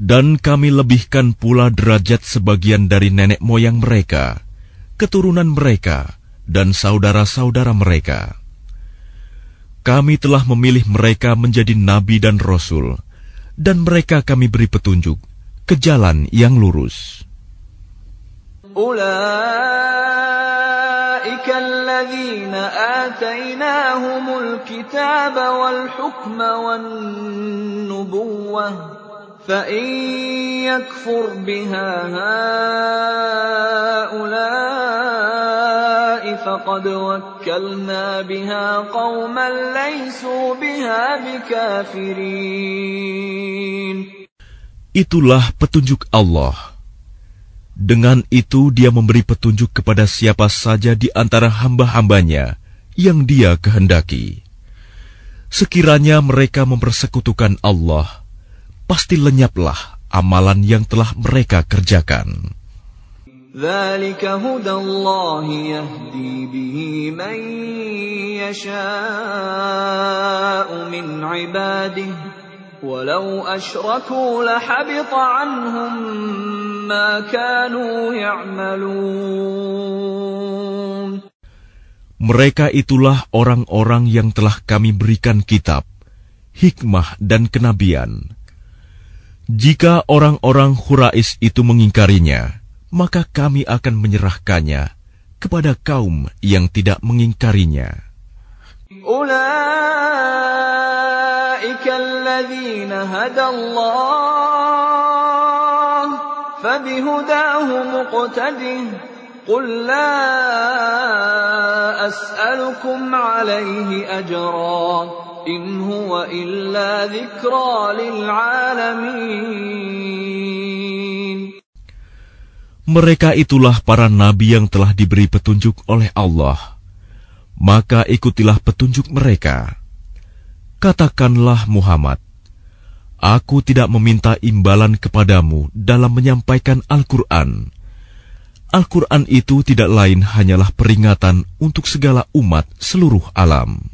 Dan kami lebihkan pula derajat sebagian dari nenek moyang mereka, keturunan mereka, dan saudara-saudara mereka. Kami telah memilih mereka menjadi nabi dan rasul, dan mereka kami beri petunjuk ke jalan yang lurus. أولئك الذين آتيناهم الكتاب والحكم والنبوة فإن يكفر بها هؤلاء فقد وكلنا بها قوما ليسوا بها بكافرين Itulah petunjuk Allah. Dengan itu dia memberi petunjuk kepada siapa saja di antara hamba-hambanya yang dia kehendaki. Sekiranya mereka mempersekutukan Allah, pasti lenyaplah amalan yang telah mereka kerjakan. Mereka itulah orang-orang yang telah kami berikan kitab, hikmah dan kenabian. Jika orang-orang Hurais itu mengingkarinya, maka kami akan menyerahkannya kepada kaum yang tidak mengingkarinya. أولئك الذين هدى الله فبهداه مقتده قل لا أسألكم عليه أجرا إن هو إلا ذكرى للعالمين Mereka itulah para nabi yang telah diberi petunjuk oleh Allah. Maka ikutilah petunjuk mereka. Katakanlah Muhammad, Aku tidak meminta imbalan kepadamu dalam menyampaikan Al-Quran. Al-Quran itu tidak lain hanyalah peringatan untuk segala umat seluruh alam.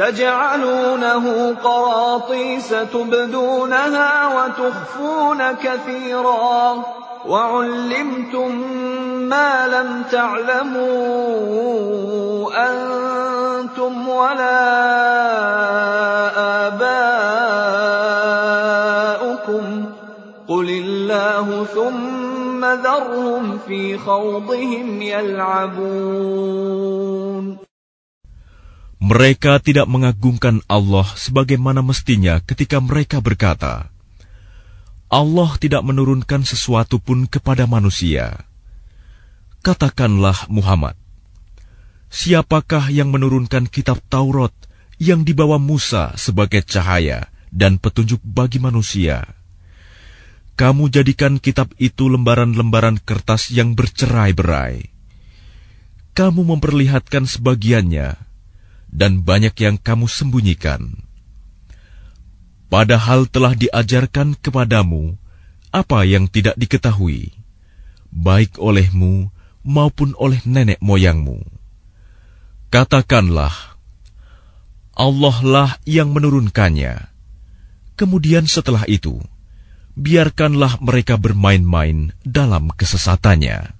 تجعلونه قراطيس تبدونها وتخفون كثيرا وعلمتم ما لم تعلموا أنتم ولا آباؤكم قل الله ثم Mereka tidak mengagungkan Allah sebagaimana mestinya ketika mereka berkata, Allah tidak menurunkan sesuatu pun kepada manusia. Katakanlah Muhammad, siapakah yang menurunkan kitab Taurat yang dibawa Musa sebagai cahaya dan petunjuk bagi manusia?' Kamu jadikan kitab itu lembaran-lembaran kertas yang bercerai-berai. Kamu memperlihatkan sebagiannya, dan banyak yang kamu sembunyikan. Padahal telah diajarkan kepadamu apa yang tidak diketahui, baik olehmu maupun oleh nenek moyangmu. Katakanlah, Allah lah yang menurunkannya. Kemudian setelah itu, biarkanlah mereka bermain-main dalam kesesatannya.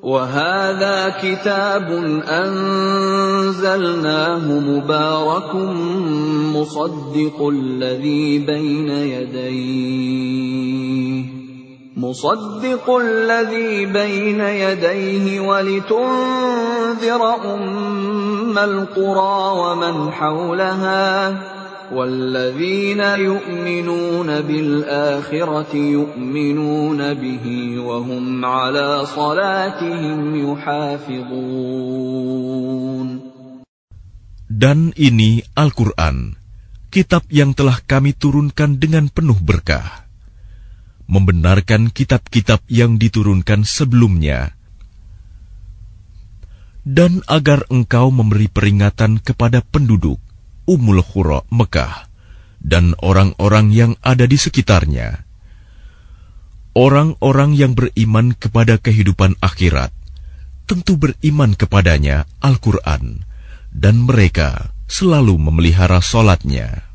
وهذا كتاب أنزلناه مبارك مصدق الذي بين يديه مصدق الذي بين يديه ولتنذر أم القرى ومن حولها والذين يؤمنون بالآخرة يؤمنون به وهم على صلاتهم يحافظون Dan ini Al-Quran, kitab yang telah kami turunkan dengan penuh berkah. Membenarkan kitab-kitab yang diturunkan sebelumnya, dan agar engkau memberi peringatan kepada penduduk Ummul Khura Mekah dan orang-orang yang ada di sekitarnya. Orang-orang yang beriman kepada kehidupan akhirat tentu beriman kepadanya Al-Quran dan mereka selalu memelihara solatnya.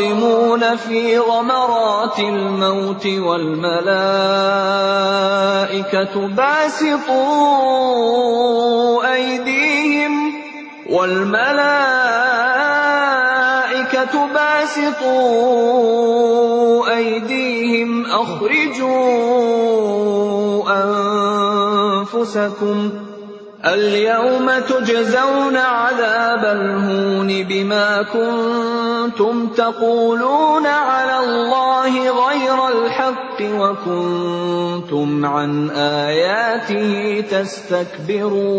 الظالمون في غمرات الموت والملائكة باسطوا أيديهم والملائكة باسطوا أيديهم أخرجوا أنفسكم اليوم تجزون عذاب الهون بما كنتم تقولون على الله غير الحق وكنتم عن آياته تستكبرون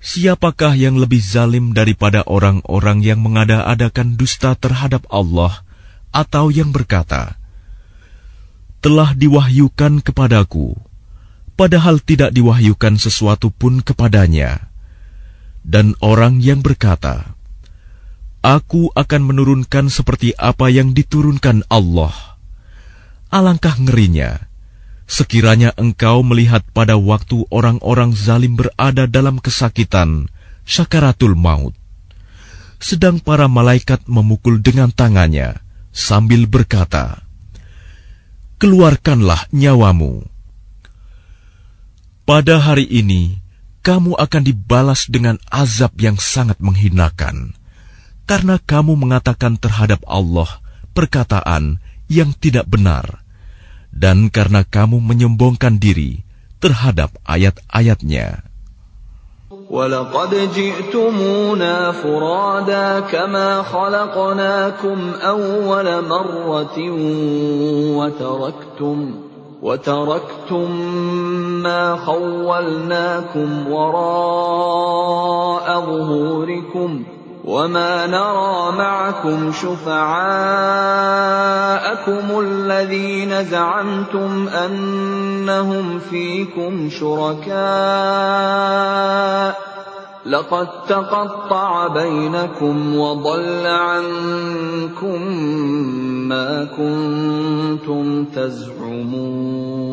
Siapakah yang lebih zalim daripada orang-orang yang mengada-adakan dusta terhadap Allah atau yang berkata, Telah diwahyukan kepadaku padahal tidak diwahyukan sesuatu pun kepadanya. Dan orang yang berkata, Aku akan menurunkan seperti apa yang diturunkan Allah. Alangkah ngerinya, sekiranya engkau melihat pada waktu orang-orang zalim berada dalam kesakitan, syakaratul maut. Sedang para malaikat memukul dengan tangannya, sambil berkata, Keluarkanlah nyawamu pada hari ini, kamu akan dibalas dengan azab yang sangat menghinakan, karena kamu mengatakan terhadap Allah perkataan yang tidak benar, dan karena kamu menyombongkan diri terhadap ayat-ayatnya. ولقد جئتمونا فرادا كما خلقناكم أول مرة وتركتم وتركتم ما خولناكم وراء ظهوركم وما نرى معكم شفعاءكم الذين زعمتم انهم فيكم شركاء لقد تقطع بينكم وضل عنكم ما كنتم تزعمون.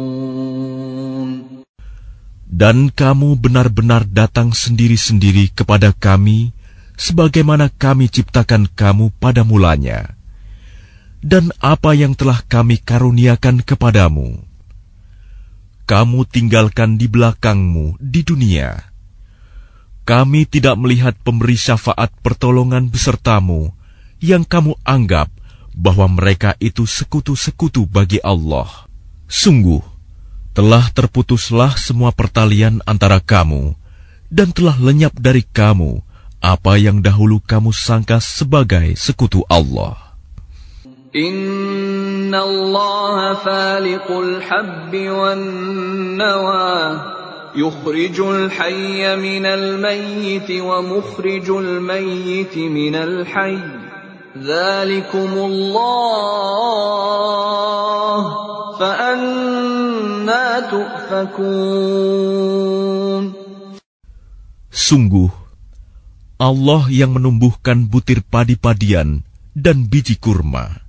Dan kamu benar-benar datang sendiri-sendiri kepada kami, sebagaimana kami ciptakan kamu pada mulanya, dan apa yang telah kami karuniakan kepadamu. Kamu tinggalkan di belakangmu di dunia Kami tidak melihat pemberi syafaat pertolongan besertamu yang kamu anggap bahwa mereka itu sekutu-sekutu bagi Allah. Sungguh, telah terputuslah semua pertalian antara kamu dan telah lenyap dari kamu apa yang dahulu kamu sangka sebagai sekutu Allah. Inna Allah faliqul habbi wan nawa yukhrijul hayya minal mayyiti wa mukhrijul mayyiti minal hayy fa anna Sungguh Allah yang menumbuhkan butir padi-padian dan biji kurma.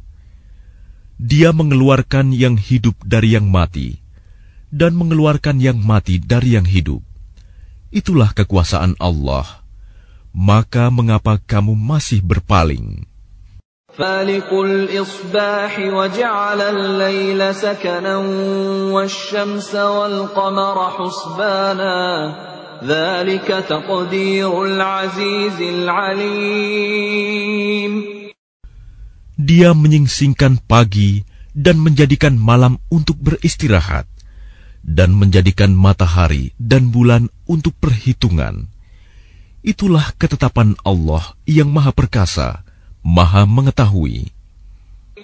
Dia mengeluarkan yang hidup dari yang mati dan mengeluarkan yang mati dari yang hidup. Itulah kekuasaan Allah. Maka mengapa kamu masih berpaling? فالق الإصباح وجعل الليل سكنا والشمس والقمر حسبانا dia menyingsingkan pagi dan menjadikan malam untuk beristirahat, dan menjadikan matahari dan bulan untuk perhitungan. Itulah ketetapan Allah yang Maha Perkasa, Maha Mengetahui.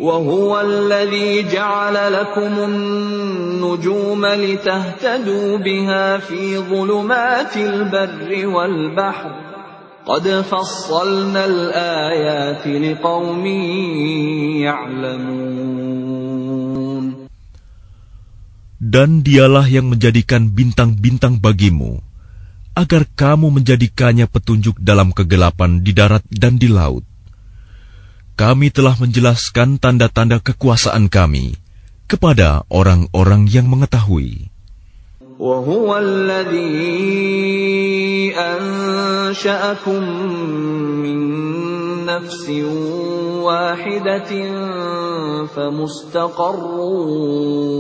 وهو الذي جعل لكم النجوم لتهتدوا بها في ظلمات البر والبحر قد فصلنا الآيات لقوم يعلمون Dan dialah yang menjadikan bintang-bintang bagimu, agar kamu menjadikannya petunjuk dalam kegelapan di darat dan di laut. Kami telah menjelaskan tanda-tanda kekuasaan kami kepada orang-orang yang mengetahui. وهو الذي أنشأكم من نفس واحدة فمستقر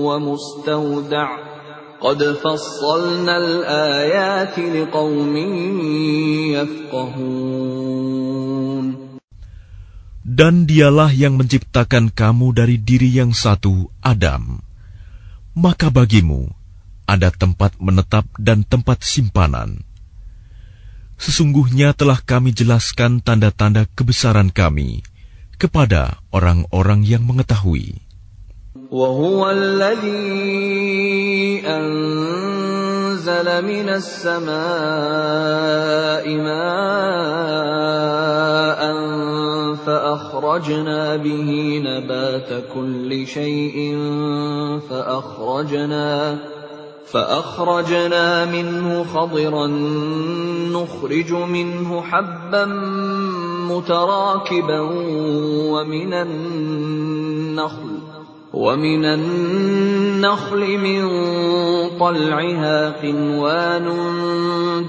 ومستودع قد فصلنا الآيات لقوم يفقهون Dan dialah yang menciptakan kamu dari diri yang satu, Adam. Maka bagimu ada tempat menetap dan tempat simpanan. Sesungguhnya telah kami jelaskan tanda-tanda kebesaran kami kepada orang-orang yang mengetahui. وهو الذي أنزل من السماء ماء فأخرجنا به نبات كل شيء فأخرجنا فأخرجنا منه خضرا نخرج منه حبا متراكبا ومن النخل ومن النخل من طلعها قنوان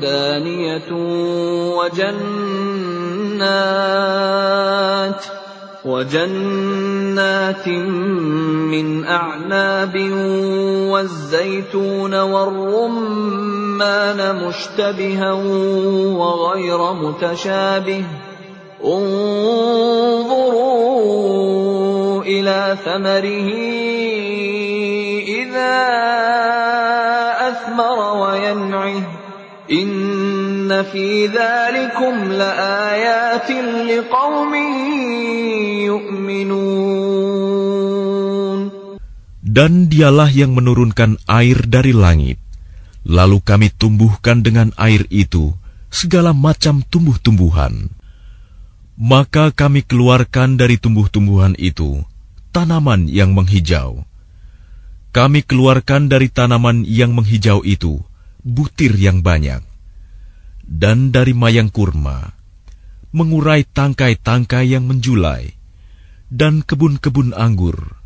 دانية وجنات وجنات من أعناب والزيتون والرمان مشتبها وغير متشابه انظروا إلى ثمره إذا أثمر وينعه إن في ذلكم لآيات لقوم يؤمنون Dan dialah yang menurunkan air dari langit. Lalu kami tumbuhkan dengan air itu segala macam tumbuh-tumbuhan. Maka kami keluarkan dari tumbuh-tumbuhan itu tanaman yang menghijau. Kami keluarkan dari tanaman yang menghijau itu butir yang banyak. Dan dari mayang kurma, mengurai tangkai-tangkai yang menjulai, dan kebun-kebun anggur.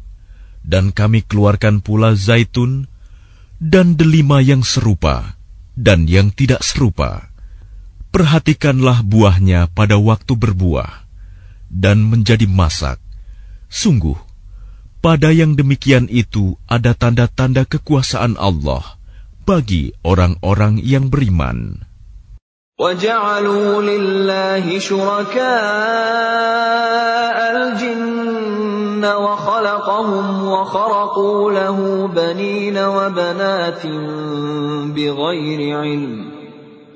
Dan kami keluarkan pula zaitun, dan delima yang serupa, dan yang tidak serupa. Perhatikanlah buahnya pada waktu berbuah, dan menjadi masak. Sungguh, pada yang demikian itu ada tanda-tanda kekuasaan Allah bagi orang-orang yang beriman. وجعلوا لله شركاء الجن وخلقهم وخرقوا له بنين وبنات بغير علم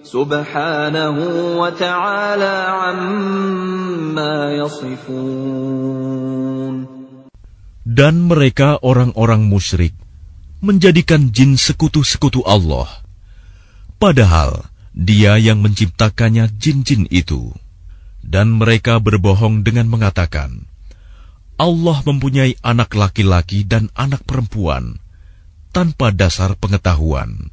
Subhanahu wa ta'ala amma yasifun. Dan mereka orang-orang musyrik menjadikan jin sekutu-sekutu Allah. Padahal dia yang menciptakannya jin-jin itu. Dan mereka berbohong dengan mengatakan, Allah mempunyai anak laki-laki dan anak perempuan tanpa dasar pengetahuan.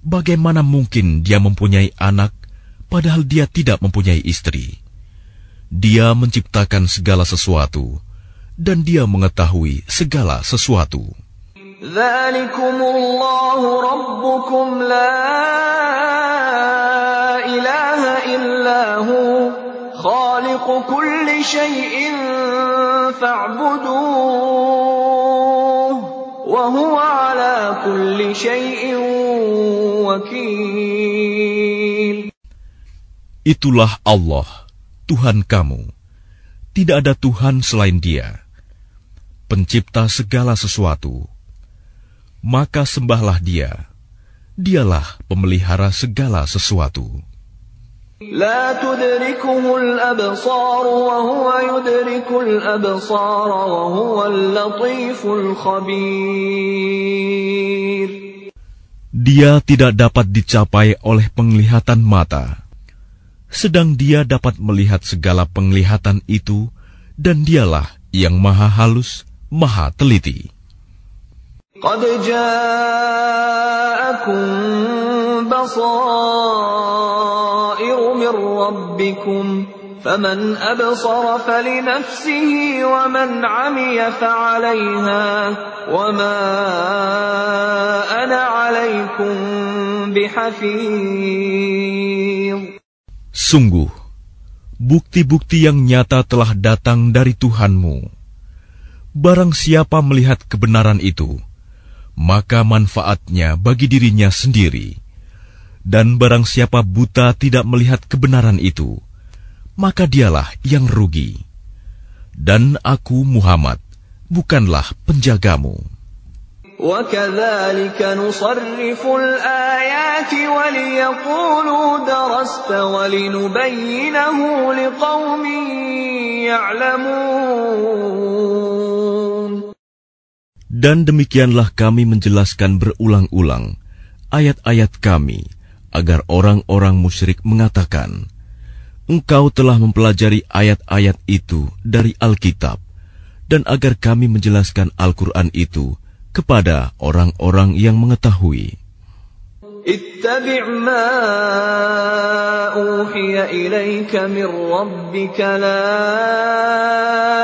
Bagaimana mungkin dia mempunyai anak padahal dia tidak mempunyai istri? Dia menciptakan segala sesuatu, dan Dia mengetahui segala sesuatu. Itulah Allah Tuhan kamu. Tidak ada Tuhan selain Dia, Pencipta segala sesuatu. Maka sembahlah Dia. Dialah pemelihara segala sesuatu. لا تدركه الأبصار وهو يدرك الأبصار وهو اللطيف الخبير Dia tidak dapat dicapai oleh penglihatan mata sedang dia dapat melihat segala penglihatan itu, dan dialah yang maha halus, maha teliti. قد جاءكم بصائر من ربكم فمن أبصر فلنفسه ومن عمي فعليها وما أنا عليكم بحفيظ Sungguh, bukti-bukti yang nyata telah datang dari Tuhanmu. Barang siapa melihat kebenaran itu, maka manfaatnya bagi dirinya sendiri. Dan barang siapa buta tidak melihat kebenaran itu, maka dialah yang rugi. Dan aku Muhammad, bukanlah penjagamu. وكذلك نصرف الآيات وليقولوا درست ولنبينه لقوم يعلمون Dan demikianlah kami menjelaskan berulang-ulang ayat-ayat kami agar orang-orang musyrik mengatakan, Engkau telah mempelajari ayat-ayat itu dari Alkitab, dan agar kami menjelaskan Al-Quran itu kepada orang-orang yang mengetahui. اتبع ما أوحي إليك من ربك لا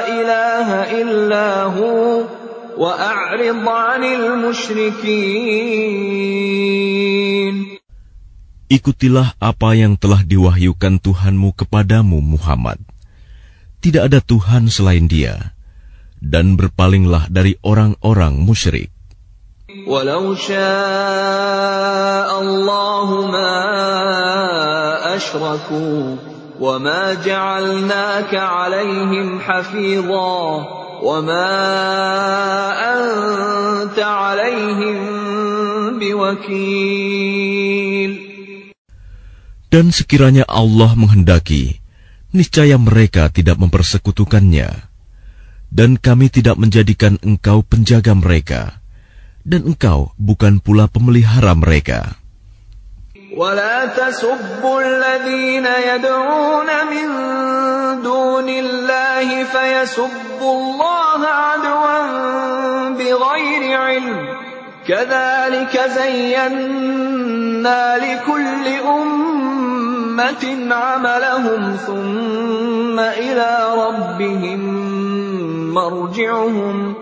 إله إلا هو وأعرض عن المشركين Ikutilah apa yang telah diwahyukan Tuhanmu kepadamu Muhammad. Tidak ada Tuhan selain dia dan berpalinglah dari orang-orang musyrik. Walau Allah ashraku wa Dan sekiranya Allah menghendaki, niscaya mereka tidak mempersekutukannya dan kami tidak menjadikan engkau penjaga mereka, dan engkau bukan pula pemelihara mereka. ولا تسبوا الذين يدعون من دون الله فيسبوا الله عدوا بغير علم كذلك زينا لكل أمة عملهم ثم إلى ربهم مرجعهم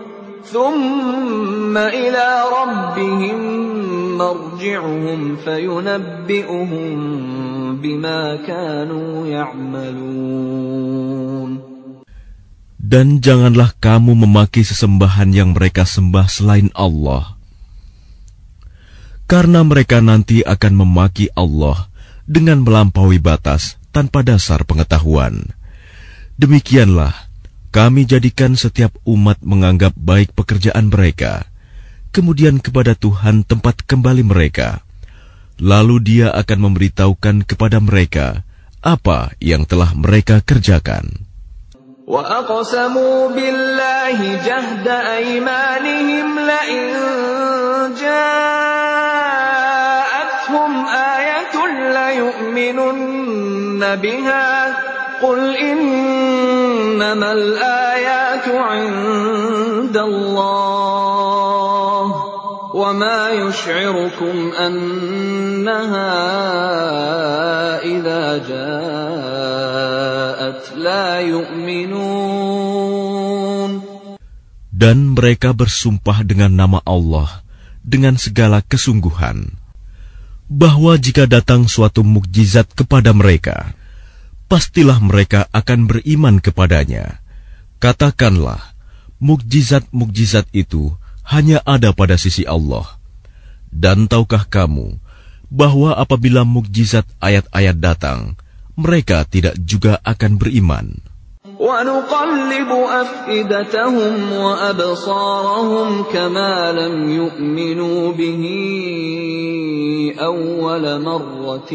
ثم إلى ربهم مرجعهم فينبئهم بما كانوا يعملون Dan janganlah kamu memaki sesembahan yang mereka sembah selain Allah. Karena mereka nanti akan memaki Allah dengan melampaui batas tanpa dasar pengetahuan. Demikianlah, kami jadikan setiap umat menganggap baik pekerjaan mereka, kemudian kepada Tuhan tempat kembali mereka. Lalu dia akan memberitahukan kepada mereka apa yang telah mereka kerjakan. وأقسموا بالله جهد أيمانهم لئن جاءتهم ليؤمنن بها قل إنما الآيات عند الله وما يشعركم أنها إذا جاءت لا يؤمنون Dan mereka bersumpah dengan nama Allah dengan segala kesungguhan bahwa jika datang suatu mukjizat kepada mereka, pastilah mereka akan beriman kepadanya. Katakanlah, mukjizat-mukjizat itu hanya ada pada sisi Allah. Dan tahukah kamu bahwa apabila mukjizat ayat-ayat datang, mereka tidak juga akan beriman. ونقلب أفئدتهم وأبصارهم كما لم يؤمنوا به أول مرة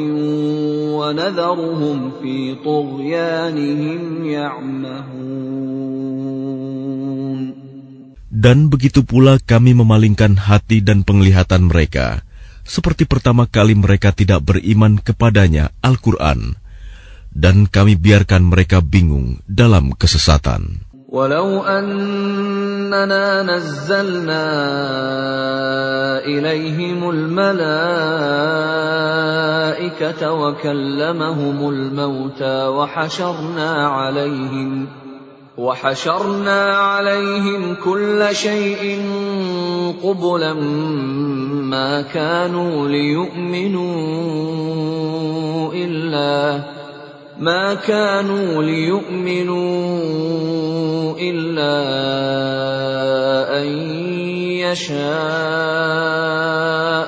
ونذرهم في طغيانهم يعمهون Dan begitu pula kami memalingkan hati dan penglihatan mereka, seperti pertama kali mereka tidak beriman kepadanya Al-Quran, dan kami biarkan mereka bingung dalam kesesatan. ولو أننا نزلنا إليهم الملائكة وكلمهم الموتى وحشرنا عليهم وحشرنا عليهم كل شيء قبلا ما كانوا ليؤمنوا إلا ما كانوا ليؤمنوا إلا أن يشاء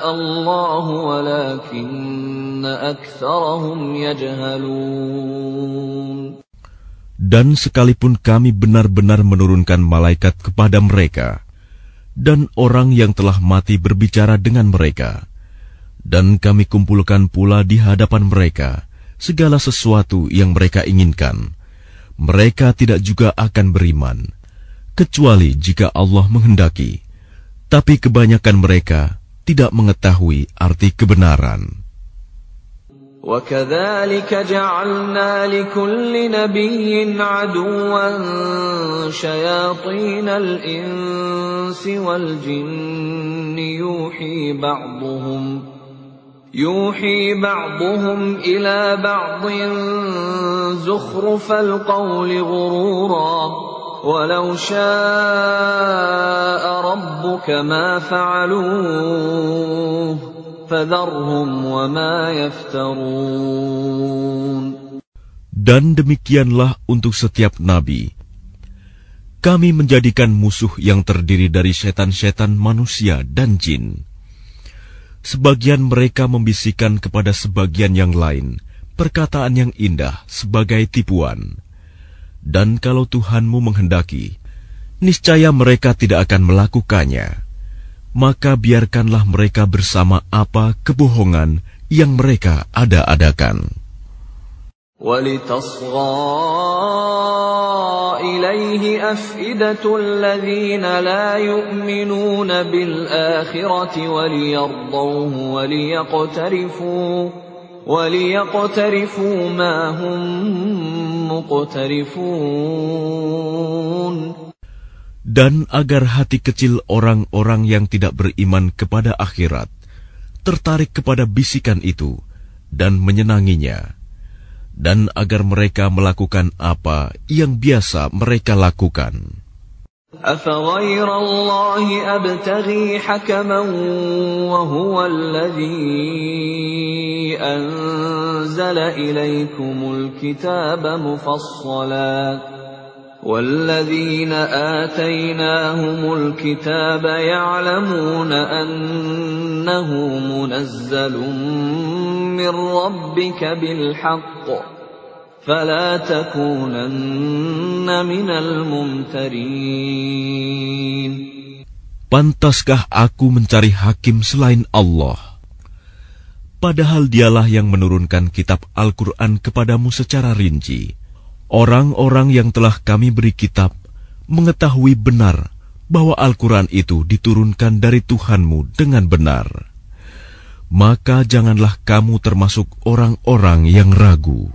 الله ولكن أكثرهم يجهلون Dan sekalipun kami benar-benar menurunkan malaikat kepada mereka, dan orang yang telah mati berbicara dengan mereka, dan kami kumpulkan pula di hadapan mereka segala sesuatu yang mereka inginkan, mereka tidak juga akan beriman, kecuali jika Allah menghendaki. Tapi kebanyakan mereka tidak mengetahui arti kebenaran. وكذلك جعلنا لكل نبي عدوا شياطين الإنس والجن يوحي بعضهم يوحي بعضهم إلى بعض زخرف القول غرورا ولو شاء ربك ما فعلوه فذرهم وما يفترون Dan demikianlah untuk setiap nabi. Kami menjadikan musuh yang terdiri dari setan-setan manusia dan jin. Sebagian mereka membisikkan kepada sebagian yang lain perkataan yang indah sebagai tipuan. Dan kalau Tuhanmu menghendaki, niscaya mereka tidak akan melakukannya. Maka biarkanlah mereka bersama apa kebohongan yang mereka ada-adakan. ولتصغى إليه أفئدة الذين لا يؤمنون بالآخرة وليرضوه وليقترفوا وليقترفوا ما هم مقترفون dan agar hati kecil orang-orang yang tidak beriman kepada akhirat tertarik kepada bisikan itu dan menyenanginya, dan agar mereka melakukan apa yang biasa mereka lakukan. أفغير الله أبتغي حكما وهو الذي أنزل إليكم الكتاب مفصلا والذين آتيناهم الكتاب يعلمون أنه منزل من ربك بالحق فلا تكونن من الممترين Pantaskah aku mencari hakim selain Allah? Padahal dialah yang menurunkan kitab Al-Quran kepadamu secara rinci. Orang-orang yang telah kami beri kitab mengetahui benar bahwa Al-Quran itu diturunkan dari Tuhanmu dengan benar. Maka janganlah kamu termasuk orang-orang yang ragu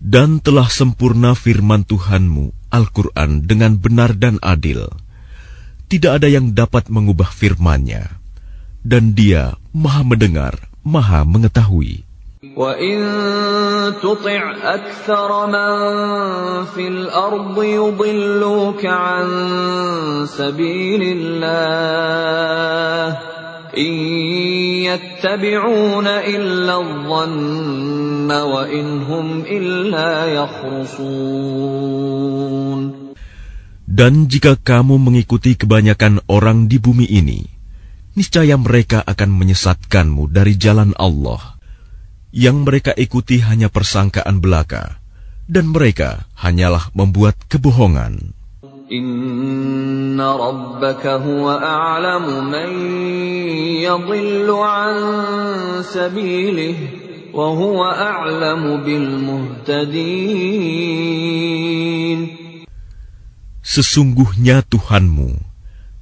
Dan telah sempurna firman Tuhanmu, Al-Quran, dengan benar dan adil. Tidak ada yang dapat mengubah firmannya. Dan dia maha mendengar, maha mengetahui. وإن تطع أكثر من في الأرض يضلوك عن سبيل الله إن يتبعون إلا الظن وإن هم إلا يخرصون Dan jika kamu mengikuti kebanyakan orang di bumi ini, niscaya mereka akan menyesatkanmu dari jalan Allah. Yang mereka ikuti hanya persangkaan belaka, dan mereka hanyalah membuat kebohongan. Inna rabbaka huwa a'lamu man yadhillu an sabilih wa huwa a'lamu bil muhtadin. Sesungguhnya Tuhanmu,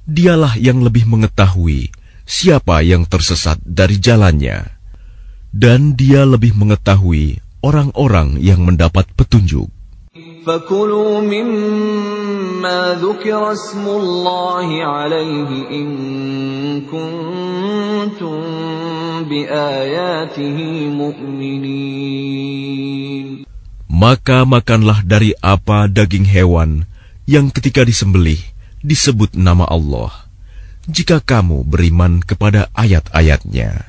dialah yang lebih mengetahui siapa yang tersesat dari jalannya, dan dia lebih mengetahui orang-orang yang mendapat petunjuk. فكلوا مما ذكر اسم الله عليه إن كنتم بآياته مؤمنين Maka makanlah dari apa daging hewan yang ketika disembelih disebut nama Allah, jika kamu beriman kepada ayat-ayatnya.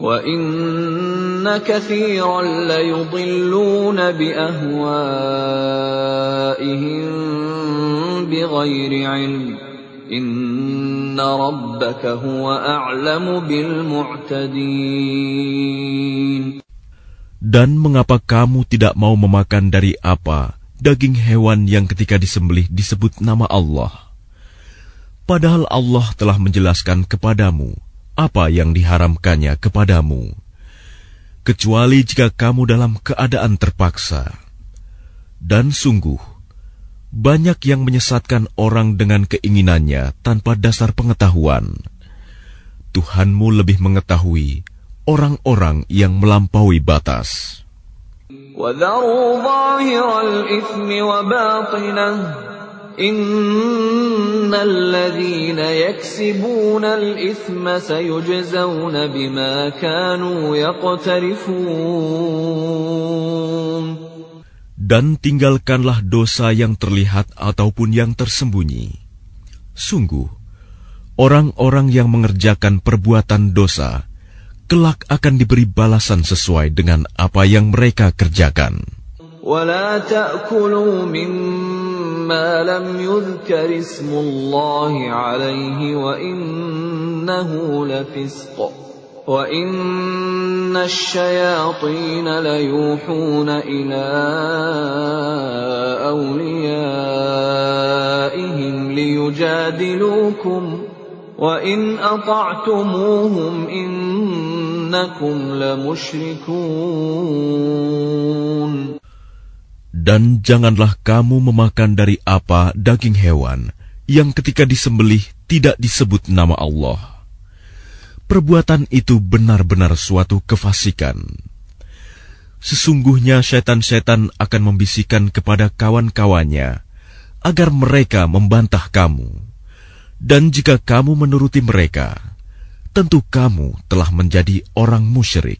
وإن كثيرا ليضلون بأهوائهم بغير علم إن ربك هو أعلم بالمعتدين Dan mengapa kamu tidak mau memakan dari apa daging hewan yang ketika disembelih disebut nama Allah? Padahal Allah telah menjelaskan kepadamu apa yang diharamkannya kepadamu, kecuali jika kamu dalam keadaan terpaksa. Dan sungguh, banyak yang menyesatkan orang dengan keinginannya tanpa dasar pengetahuan. Tuhanmu lebih mengetahui orang-orang yang melampaui batas. وذروا ظاهر الإثم وباطنه إن الذين يكسبون الإثم سيجزون بما كانوا يقترفون Dan tinggalkanlah dosa yang terlihat ataupun yang tersembunyi. Sungguh, orang-orang yang mengerjakan perbuatan dosa, kelak akan diberi balasan sesuai dengan apa yang mereka kerjakan. ولا تأكلوا مما لم يذكر اسم الله عليه وإنه لفسق وَإِنَّ الشَّيَاطِينَ لَيُوحُونَ إِلَىٰ أَوْلِيَائِهِمْ لِيُجَادِلُوكُمْ ۖ وَإِنْ أَطَعْتُمُوهُمْ إِنَّكُمْ لَمُشْرِكُونَ Dan janganlah kamu memakan dari apa daging hewan yang ketika disembelih tidak disebut nama Allah perbuatan itu benar-benar suatu kefasikan. Sesungguhnya setan-setan akan membisikkan kepada kawan-kawannya agar mereka membantah kamu. Dan jika kamu menuruti mereka, tentu kamu telah menjadi orang musyrik.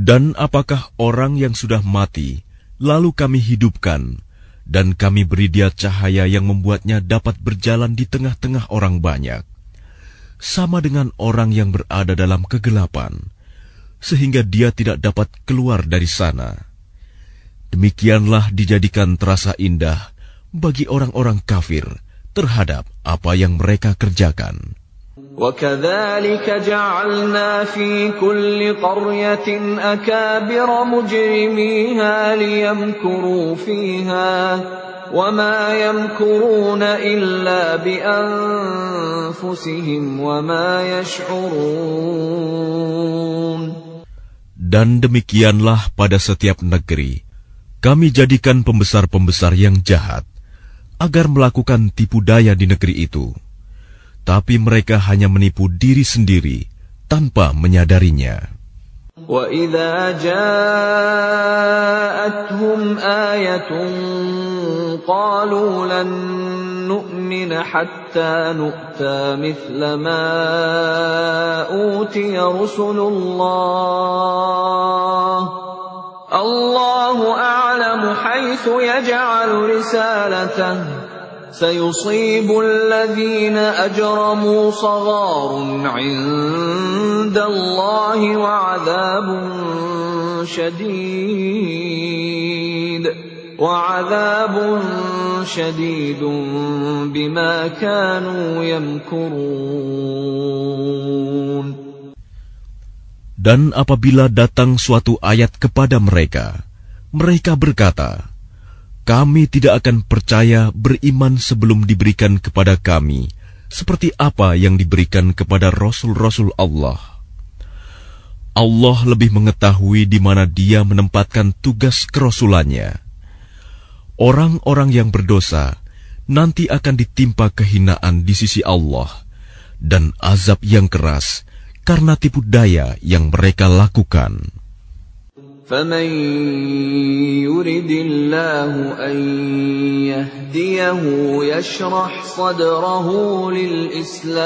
Dan apakah orang yang sudah mati, lalu kami hidupkan, dan kami beri dia cahaya yang membuatnya dapat berjalan di tengah-tengah orang banyak, sama dengan orang yang berada dalam kegelapan, sehingga dia tidak dapat keluar dari sana. Demikianlah dijadikan terasa indah bagi orang-orang kafir terhadap apa yang mereka kerjakan. وكذلك جعلنا في كل قرية أكابر مجرميها ليمكروا فيها وما يمكرون إلا بأنفسهم وما يشعرون Dan demikianlah pada setiap negeri, kami jadikan pembesar-pembesar yang jahat, agar melakukan tipu daya di negeri itu. Tapi mereka hanya menipu diri sendiri tanpa menyadarinya. وَإِذَا جَاءَتْهُمْ آيَةٌ قَالُوا لَن نُّؤْمِنَ حَتَّىٰ نُؤْتَىٰ مِثْلَ مَا أُوتِيَ رُسُلُ اللَّهِ الله أعلم حيث يجعل رسالته. سيصيب الذين أجرموا صغار عند الله وعذاب شديد. وعذاب شديد بما كانوا يمكرون. Dan apabila datang suatu ayat kepada mereka, mereka berkata, "Kami tidak akan percaya beriman sebelum diberikan kepada kami seperti apa yang diberikan kepada rasul-rasul Allah." Allah lebih mengetahui di mana Dia menempatkan tugas kerasulannya. Orang-orang yang berdosa nanti akan ditimpa kehinaan di sisi Allah dan azab yang keras karena tipu daya yang mereka lakukan. فمن يرد الله أن يهديه يشرح صدره للإسلام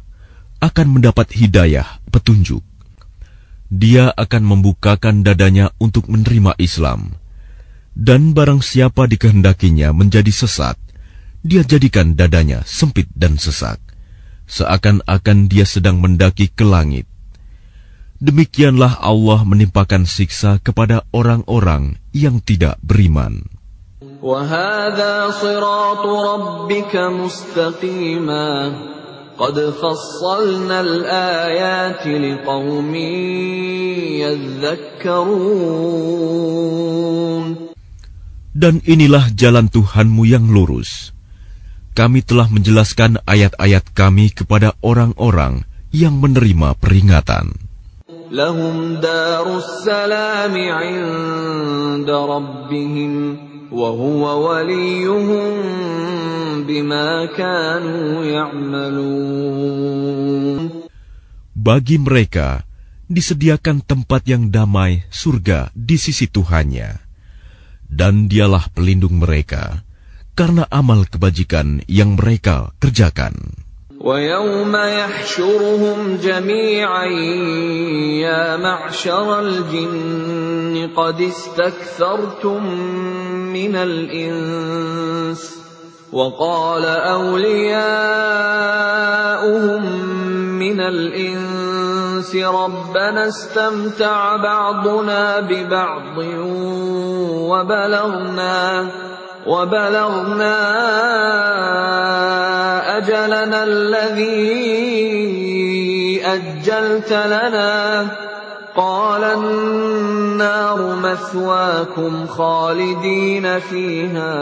akan mendapat hidayah, petunjuk. Dia akan membukakan dadanya untuk menerima Islam. Dan barang siapa dikehendakinya menjadi sesat, dia jadikan dadanya sempit dan sesak, seakan-akan dia sedang mendaki ke langit. Demikianlah Allah menimpakan siksa kepada orang-orang yang tidak beriman. وهذا صراط ربك مستقيما قد فصلنا الآيات لقوم يذكرون Dan inilah jalan Tuhanmu yang lurus. kami telah menjelaskan ayat-ayat kami kepada orang-orang yang menerima peringatan. لهم دار السلام عند ربهم وهو وليهم بما كانوا يعملون Bagi mereka disediakan tempat yang damai surga di sisi Tuhannya, dan dialah pelindung mereka karena amal kebajikan yang mereka kerjakan. ويوم يحشرهم جميعا يا معشر الجن قد استكثرتم من الإنس وقال أولياؤهم من الإنس ربنا استمتع بعضنا ببعض وبلغنا وبلغنا أجلنا الذي أجلت لنا. قال النار مثواكم خالدين فيها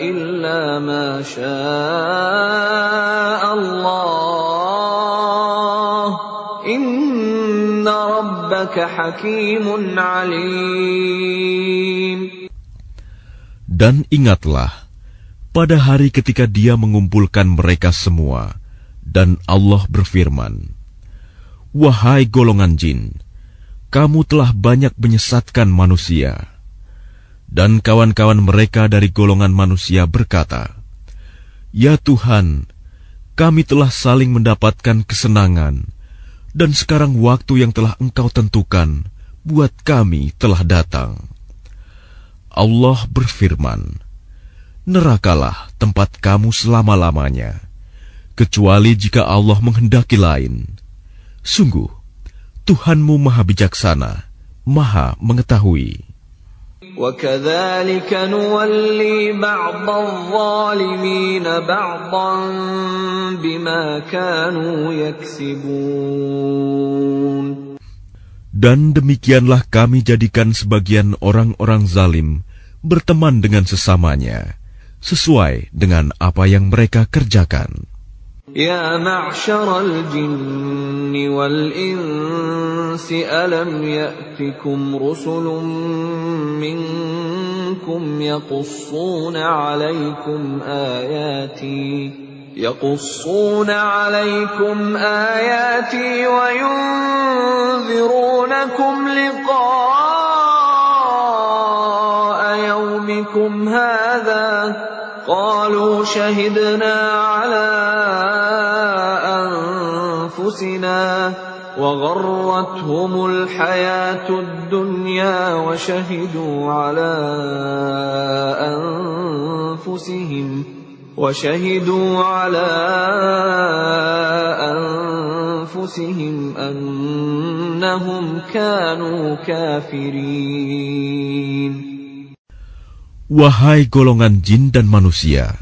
إلا ما شاء الله. إن ربك حكيم عليم. Dan ingatlah, pada hari ketika dia mengumpulkan mereka semua, dan Allah berfirman, Wahai golongan jin, kamu telah banyak menyesatkan manusia. Dan kawan-kawan mereka dari golongan manusia berkata, Ya Tuhan, kami telah saling mendapatkan kesenangan, dan sekarang waktu yang telah Engkau tentukan buat kami telah datang. Allah berfirman, Nerakalah tempat kamu selama-lamanya, kecuali jika Allah menghendaki lain. Sungguh, Tuhanmu maha bijaksana, maha mengetahui. وكذلك نولي بعض الظالمين بعضا بما كانوا يكسبون Dan demikianlah kami jadikan sebagian orang-orang zalim berteman dengan sesamanya, sesuai dengan apa yang mereka kerjakan. يا معشر الجن والإنس ألم يأتكم رسل منكم يقصون عليكم آياتي يقصون عليكم آياتي وينذرونكم لقاء يومكم هذا؟ قالوا شهدنا على أنفسنا وغرتهم الحياة الدنيا وشهدوا على أنفسهم وشهدوا على أنفسهم أنهم كانوا كافرين. Wahai golongan jin dan manusia,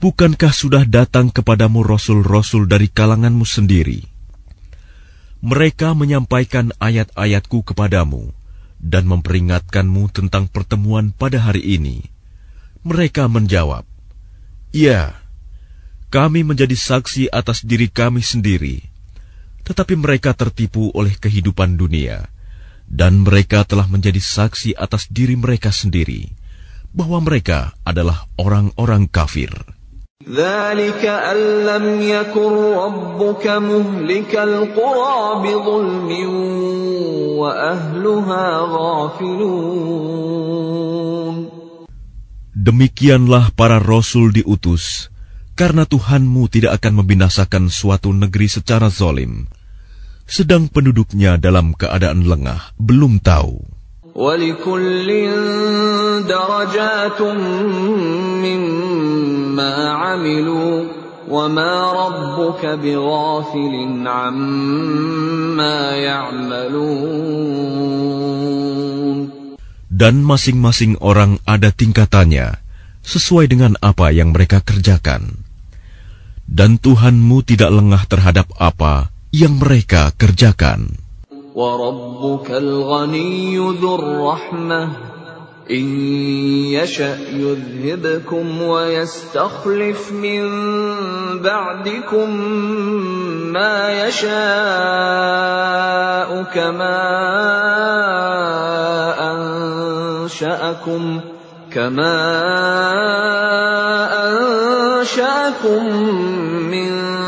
bukankah sudah datang kepadamu rasul-rasul dari kalanganmu sendiri? Mereka menyampaikan ayat-ayatku kepadamu dan memperingatkanmu tentang pertemuan pada hari ini. Mereka menjawab, Ya, kami menjadi saksi atas diri kami sendiri. Tetapi mereka tertipu oleh kehidupan dunia, dan mereka telah menjadi saksi atas diri mereka sendiri bahwa mereka adalah orang-orang kafir. ذلك أن لم يكن ربك مهلك القرى بظلم وأهلها غافلون Demikianlah para rasul diutus, karena Tuhanmu tidak akan membinasakan suatu negeri secara zolim, sedang penduduknya dalam keadaan lengah, belum tahu. ولكل درجات مما عملوا وما ربك بغافل عما يعملون Dan masing-masing orang ada tingkatannya, sesuai dengan apa yang mereka kerjakan. Dan Tuhanmu tidak lengah terhadap apa yang mereka kerjakan. وربك الغني ذو الرحمة. إن يشأ يذهبكم ويستخلف من بعدكم ما يشاء كما أنشأكم كما أنشأكم من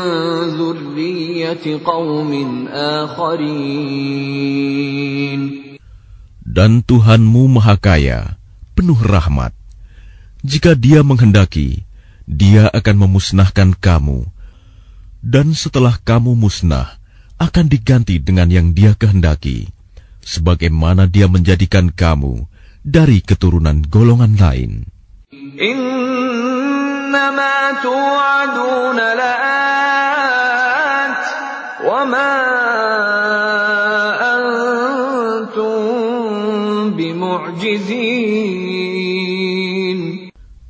ذرية قوم آخرين Dan Tuhanmu Maha Kaya, penuh rahmat. Jika Dia menghendaki, Dia akan memusnahkan kamu, dan setelah kamu musnah, akan diganti dengan yang Dia kehendaki, sebagaimana Dia menjadikan kamu dari keturunan golongan lain. إنما توعدون لآت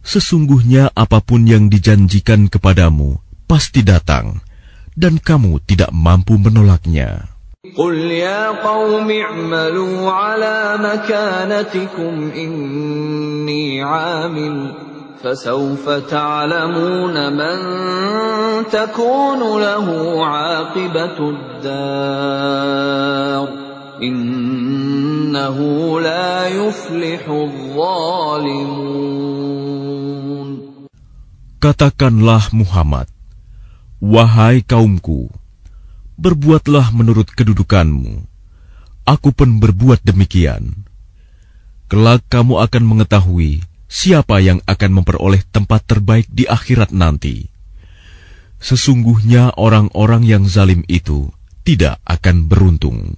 Sesungguhnya apapun yang dijanjikan kepadamu pasti datang, dan kamu tidak mampu menolaknya. قل يا قوم اعملوا على مكانتكم إني عامل فسوف تعلمون من تكون له عاقبة الدار إنه لا يفلح الظالمون Katakanlah Muhammad, Wahai kaumku, berbuatlah menurut kedudukanmu. Aku pun berbuat demikian. Kelak kamu akan mengetahui siapa yang akan memperoleh tempat terbaik di akhirat nanti. Sesungguhnya orang-orang yang zalim itu tidak akan beruntung.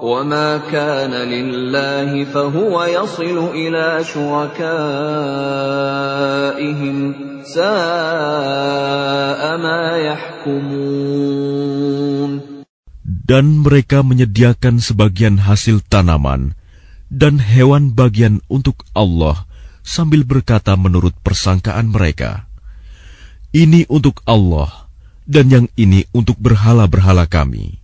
وما كان لله فهو يصل إلى شركائهم ساء ما يحكمون Dan mereka menyediakan sebagian hasil tanaman dan hewan bagian untuk Allah sambil berkata menurut persangkaan mereka, Ini untuk Allah dan yang ini untuk berhala-berhala kami.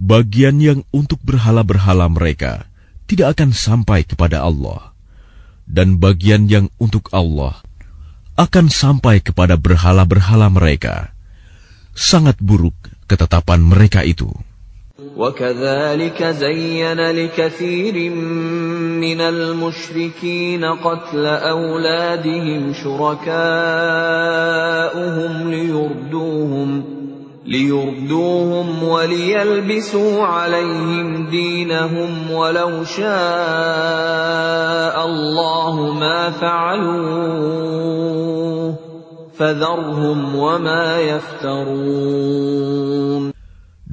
Bagian yang untuk berhala-berhala mereka tidak akan sampai kepada Allah, dan bagian yang untuk Allah akan sampai kepada berhala-berhala mereka. Sangat buruk ketetapan mereka itu. وكذلك زين لكثير من المشركين قتل أولادهم شركاؤهم ليردوهم ليردوهم وليلبسوا عليهم دينهم ولو شاء الله ما فعلوه فذرهم وما يفترون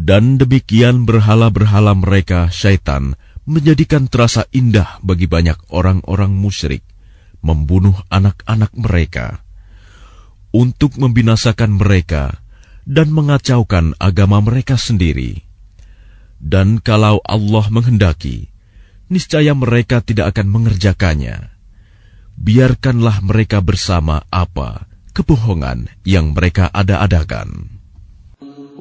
Dan demikian berhala-berhala mereka syaitan menjadikan terasa indah bagi banyak orang-orang musyrik membunuh anak-anak mereka untuk membinasakan mereka dan mengacaukan agama mereka sendiri. Dan kalau Allah menghendaki, niscaya mereka tidak akan mengerjakannya. Biarkanlah mereka bersama apa kebohongan yang mereka ada-adakan.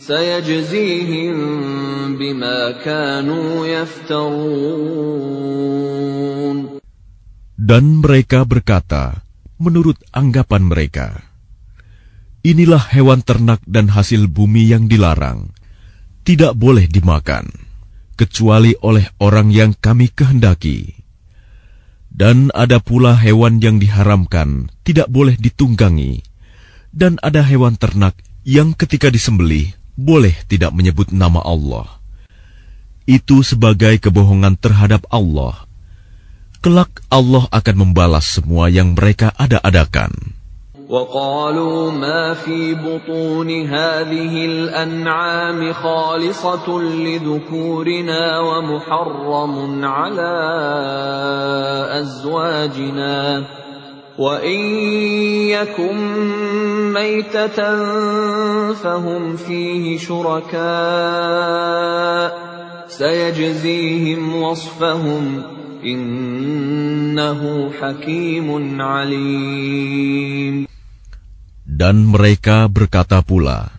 سيجزيهم بما كانوا يفترون Dan mereka berkata, menurut anggapan mereka, Inilah hewan ternak dan hasil bumi yang dilarang, tidak boleh dimakan, kecuali oleh orang yang kami kehendaki. Dan ada pula hewan yang diharamkan, tidak boleh ditunggangi. Dan ada hewan ternak yang ketika disembelih, boleh tidak menyebut nama Allah. Itu sebagai kebohongan terhadap Allah. Kelak Allah akan membalas semua yang mereka ada-adakan. وقالوا ما في بطون هذه الأنعام خالصة لذكورنا ومحرم على أزواجنا وإن يكن ميتة فهم فيه شركاء سيجزيهم وصفهم إنه حكيم عليم Dan mereka berkata pula,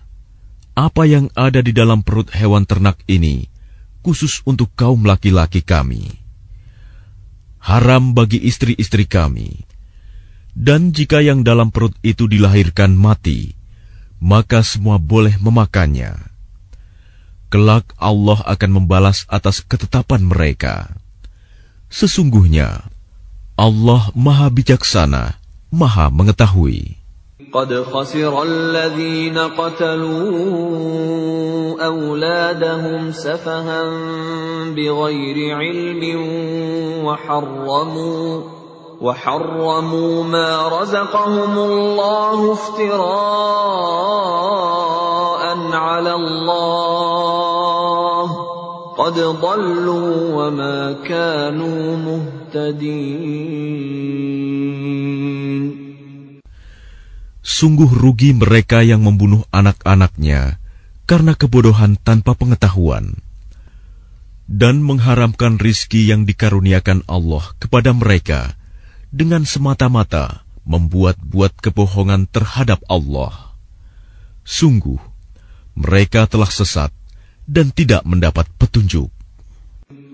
Apa yang ada di dalam perut hewan ternak ini, khusus untuk kaum laki-laki kami. Haram bagi istri-istri kami. Dan jika yang dalam perut itu dilahirkan mati, maka semua boleh memakannya. Kelak Allah akan membalas atas ketetapan mereka. Sesungguhnya, Allah Maha Bijaksana, Maha Mengetahui. قد خسر الذين قتلوا أولادهم سفها بغير علم وحرموا وحرموا ما رزقهم الله افتراء على الله قد ضلوا وما كانوا مهتدين Sungguh rugi mereka yang membunuh anak-anaknya karena kebodohan tanpa pengetahuan dan mengharamkan rizki yang dikaruniakan Allah kepada mereka dengan semata-mata membuat-buat kebohongan terhadap Allah. Sungguh, mereka telah sesat dan tidak mendapat petunjuk.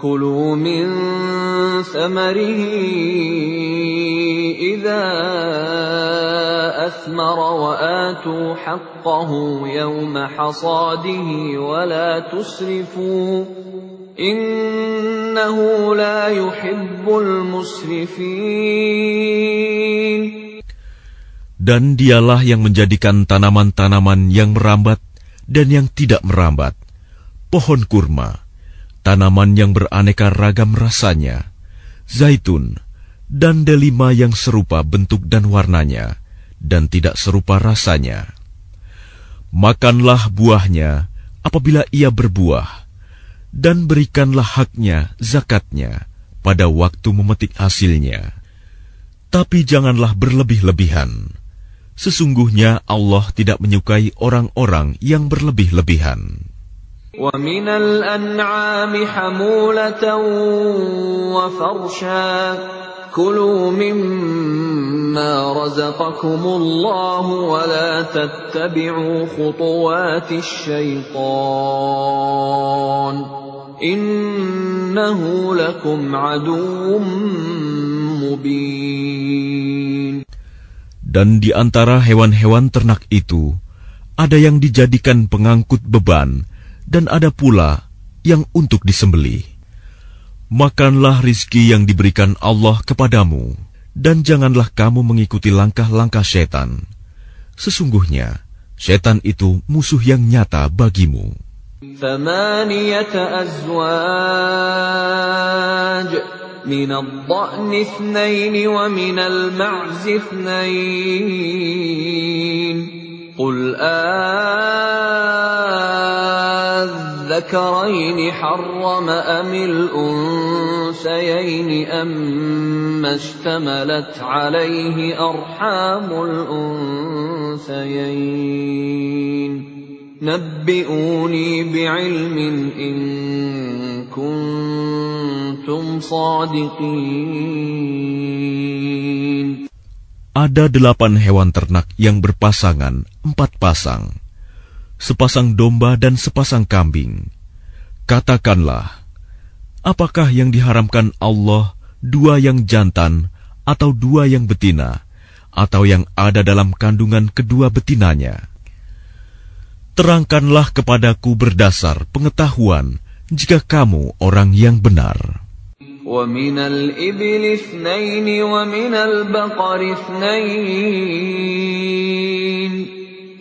كلوا من ثمره إذا أثمر وآتوا حقه يوم حصاده ولا تسرفوا إنه لا يحب المسرفين Dan dialah yang menjadikan tanaman-tanaman yang merambat dan yang tidak merambat, pohon kurma, tanaman yang beraneka ragam rasanya, zaitun, dan delima yang serupa bentuk dan warnanya, dan tidak serupa rasanya. Makanlah buahnya apabila ia berbuah, dan berikanlah haknya, zakatnya, pada waktu memetik hasilnya. Tapi janganlah berlebih-lebihan. Sesungguhnya Allah tidak menyukai orang-orang yang berlebih-lebihan. ومن الأنعام حمولة وفرشا كلوا مما رزقكم الله ولا تتبعوا خطوات الشيطان إنه لكم عدو مبين Dan di antara hewan-hewan ternak itu, ada yang dijadikan pengangkut beban, dan ada pula yang untuk disembeli. Makanlah rizki yang diberikan Allah kepadamu, dan janganlah kamu mengikuti langkah-langkah setan. Sesungguhnya, setan itu musuh yang nyata bagimu. من الضأن اثنين ومن المعز اثنين قل الذكرين حرم أم الأنثيين أما اشتملت عليه أرحام الأنثيين نبئوني بعلم إن كنتم صادقين Ada delapan hewan ternak yang berpasangan, empat pasang, sepasang domba dan sepasang kambing. Katakanlah, apakah yang diharamkan Allah dua yang jantan atau dua yang betina, atau yang ada dalam kandungan kedua betinanya? Terangkanlah kepadaku berdasar pengetahuan jika kamu orang yang benar. ومن الإبل اثنين ومن البقر اثنين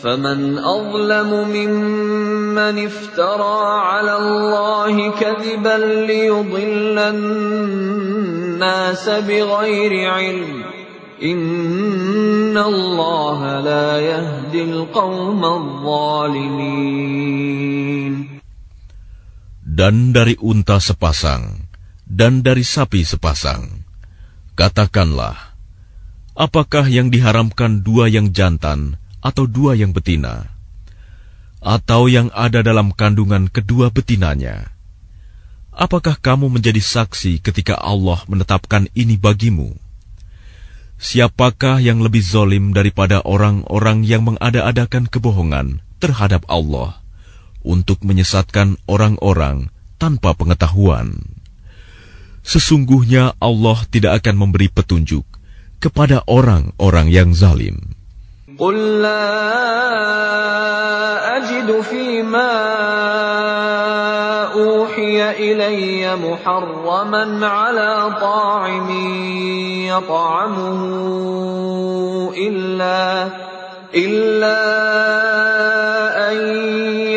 فمن أظلم ممن افترى على الله كذبا ليضل الناس بغير علم إن الله لا يهدي القوم الظالمين dan dari unta sepasang, dan dari sapi sepasang. Katakanlah, apakah yang diharamkan dua yang jantan atau dua yang betina, atau yang ada dalam kandungan kedua betinanya? Apakah kamu menjadi saksi ketika Allah menetapkan ini bagimu? Siapakah yang lebih zolim daripada orang-orang yang mengada-adakan kebohongan terhadap Allah? untuk menyesatkan orang-orang tanpa pengetahuan. Sesungguhnya Allah tidak akan memberi petunjuk kepada orang-orang yang zalim. قل لا اجد فيما اوحي الي محرما على طاعم يطعمه الا الا ان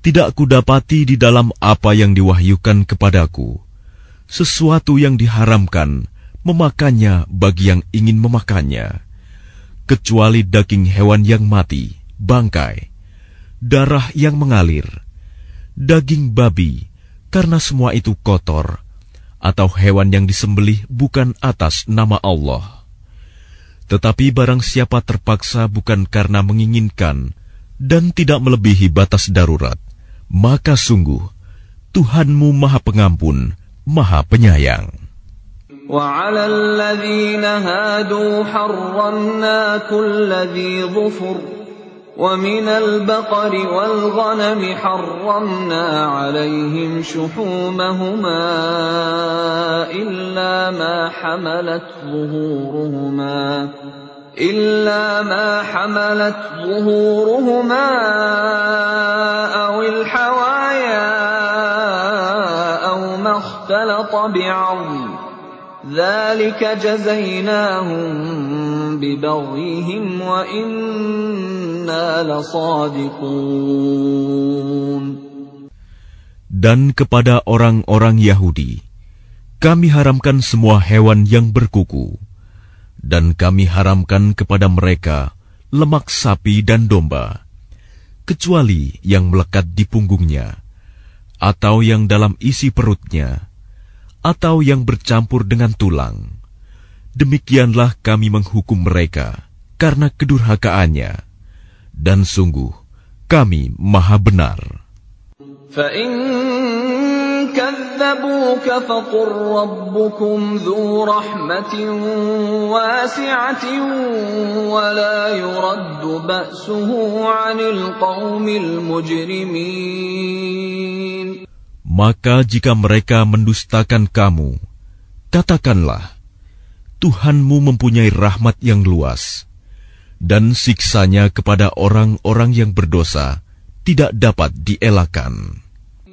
tidak kudapati di dalam apa yang diwahyukan kepadaku, sesuatu yang diharamkan memakannya bagi yang ingin memakannya, kecuali daging hewan yang mati, bangkai, darah yang mengalir, daging babi, karena semua itu kotor, atau hewan yang disembelih bukan atas nama Allah. Tetapi barang siapa terpaksa bukan karena menginginkan, dan tidak melebihi batas darurat, maka sungguh Tuhanmu Maha Pengampun, Maha Penyayang. وعلى الذين هادوا حرمنا كل ذي ظفر ومن البقر والغنم حرمنا عليهم شحومهما إلا ما حملت ظهورهما إلا ما حملت ظهورهما أو الحوايا أو ما اختلط بعظم ذلك جزيناهم ببغيهم وإنا لصادقون Dan kepada orang-orang Yahudi, kami haramkan semua hewan yang berkuku dan kami haramkan kepada mereka lemak sapi dan domba, kecuali yang melekat di punggungnya, atau yang dalam isi perutnya, atau yang bercampur dengan tulang. Demikianlah kami menghukum mereka karena kedurhakaannya, dan sungguh kami maha benar. كذبوك فقل ربكم ذو رحمة واسعة ولا يرد بأسه عن القوم المجرمين Maka jika mereka mendustakan kamu, katakanlah, Tuhanmu mempunyai rahmat yang luas, dan siksanya kepada orang-orang yang berdosa tidak dapat dielakkan.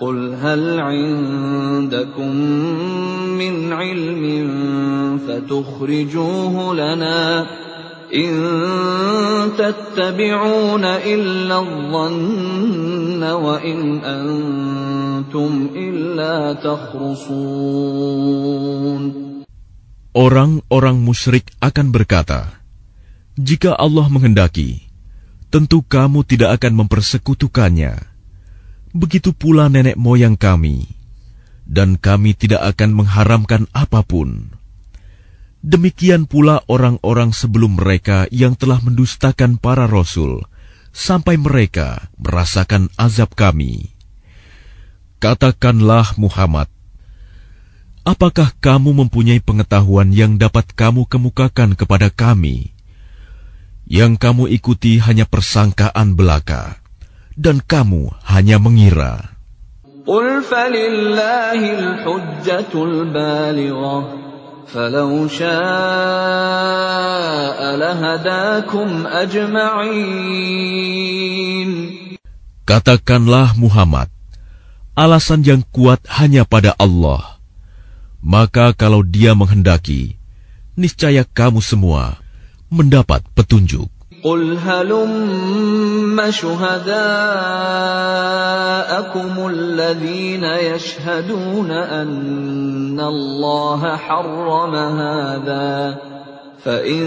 قل هل عندكم من علم فتخرجوه لنا إن تتبعون إلا الظن وإن أنتم إلا تخرصون Orang-orang musyrik akan berkata, "Jika Allah menghendaki, tentu kamu tidak akan mempersekutukannya." begitu pula nenek moyang kami, dan kami tidak akan mengharamkan apa pun. Demikian pula orang-orang sebelum mereka yang telah mendustakan para rasul, sampai mereka merasakan azab kami. Katakanlah Muhammad, apakah kamu mempunyai pengetahuan yang dapat kamu kemukakan kepada kami? Yang kamu ikuti hanya persangkaan belaka dan kamu hanya mengira. قل فلله الحجة البالغة فلو شاء لهداكم أجمعين Katakanlah Muhammad, alasan yang kuat hanya pada Allah. Maka kalau dia menghendaki, niscaya kamu semua mendapat petunjuk. قل هلم شهداءكم الذين يشهدون أن الله حرم هذا فإن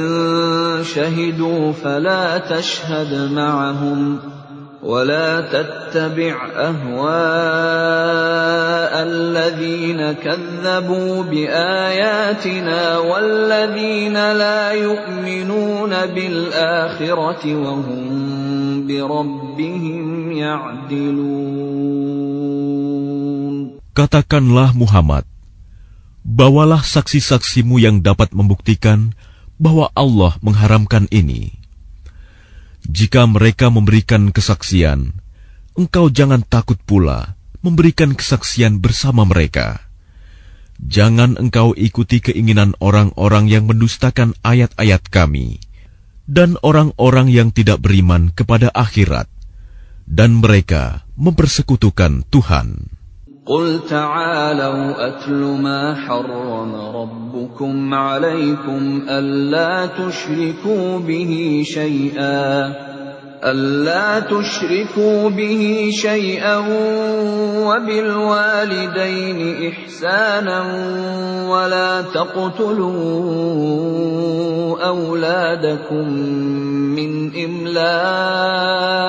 شهدوا فلا تشهد معهم ولا تتبع اهواء الذين كذبوا باياتنا والذين لا يؤمنون بالاخره وهم بربهم يعدلون Katakanlah Muhammad, bawalah saksi-saksimu yang dapat membuktikan bahwa Allah mengharamkan ini. Jika mereka memberikan kesaksian, engkau jangan takut pula memberikan kesaksian bersama mereka. Jangan engkau ikuti keinginan orang-orang yang mendustakan ayat-ayat kami dan orang-orang yang tidak beriman kepada akhirat, dan mereka mempersekutukan Tuhan. قل تعالوا أتل ما حرم ربكم عليكم ألا تشركوا به شيئا ألا تشركوا به شيئا وبالوالدين إحسانا ولا تقتلوا أولادكم من إملاق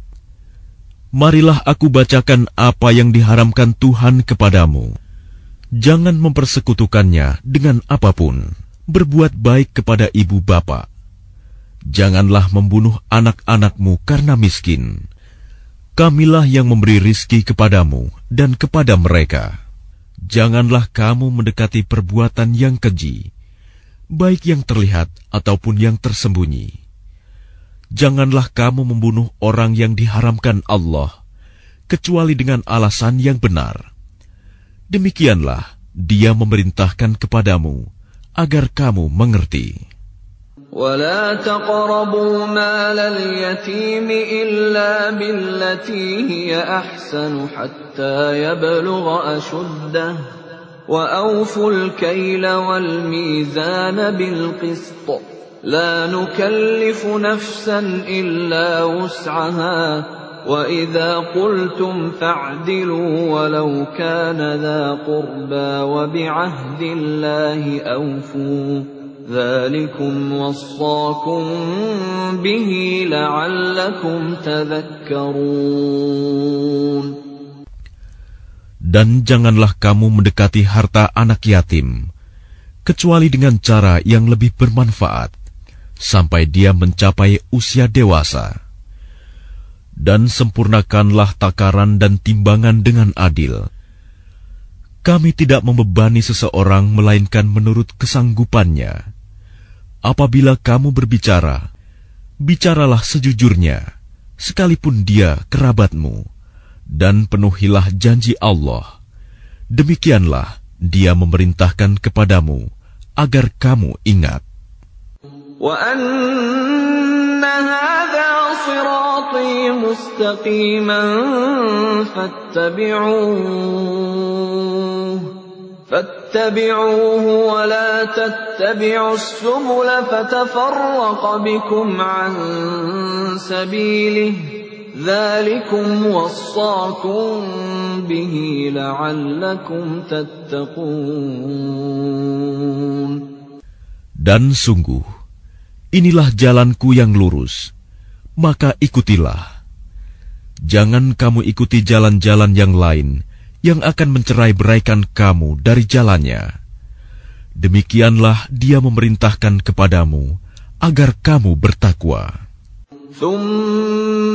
marilah aku bacakan apa yang diharamkan Tuhan kepadamu. Jangan mempersekutukannya dengan apa pun. Berbuat baik kepada ibu bapa. Janganlah membunuh anak-anakmu karena miskin. Kamilah yang memberi rizki kepadamu dan kepada mereka. Janganlah kamu mendekati perbuatan yang keji, baik yang terlihat ataupun yang tersembunyi Janganlah kamu membunuh orang yang diharamkan Allah, kecuali dengan alasan yang benar. Demikianlah Dia memerintahkan kepadamu agar kamu mengerti. ولا تقربوا مال اليتيم إلا بالتي هي أحسن حتى يبلغ أشده وأوفوا الكيل والميزان بالقسط لا نكلف نفسا إلا وسعها وإذا قلتم فاعدلوا ولو كان ذا قربى وبعهد الله أوفوا ذلكم وصاكم به لعلكم تذكرون Dan janganlah kamu mendekati harta anak yatim, kecuali dengan cara yang lebih bermanfaat, sampai dia mencapai usia dewasa. Dan sempurnakanlah takaran dan timbangan dengan adil. Kami tidak membebani seseorang melainkan menurut kesanggupannya. Apabila kamu berbicara, bicaralah sejujurnya, sekalipun dia kerabatmu dan penuhilah janji Allah. Demikianlah Dia memerintahkan kepadamu agar kamu ingat. وأن هذا صراطي مستقيما فاتبعوه فاتبعوه ولا تتبعوا السبل فتفرق بكم عن سبيله. ذلكم وصاكم به لعلكم تتقون. Dan sungguh, inilah jalanku yang lurus, maka ikutilah. Jangan kamu ikuti jalan-jalan yang lain yang akan mencerai beraikan kamu dari jalannya. Demikianlah dia memerintahkan kepadamu agar kamu bertakwa.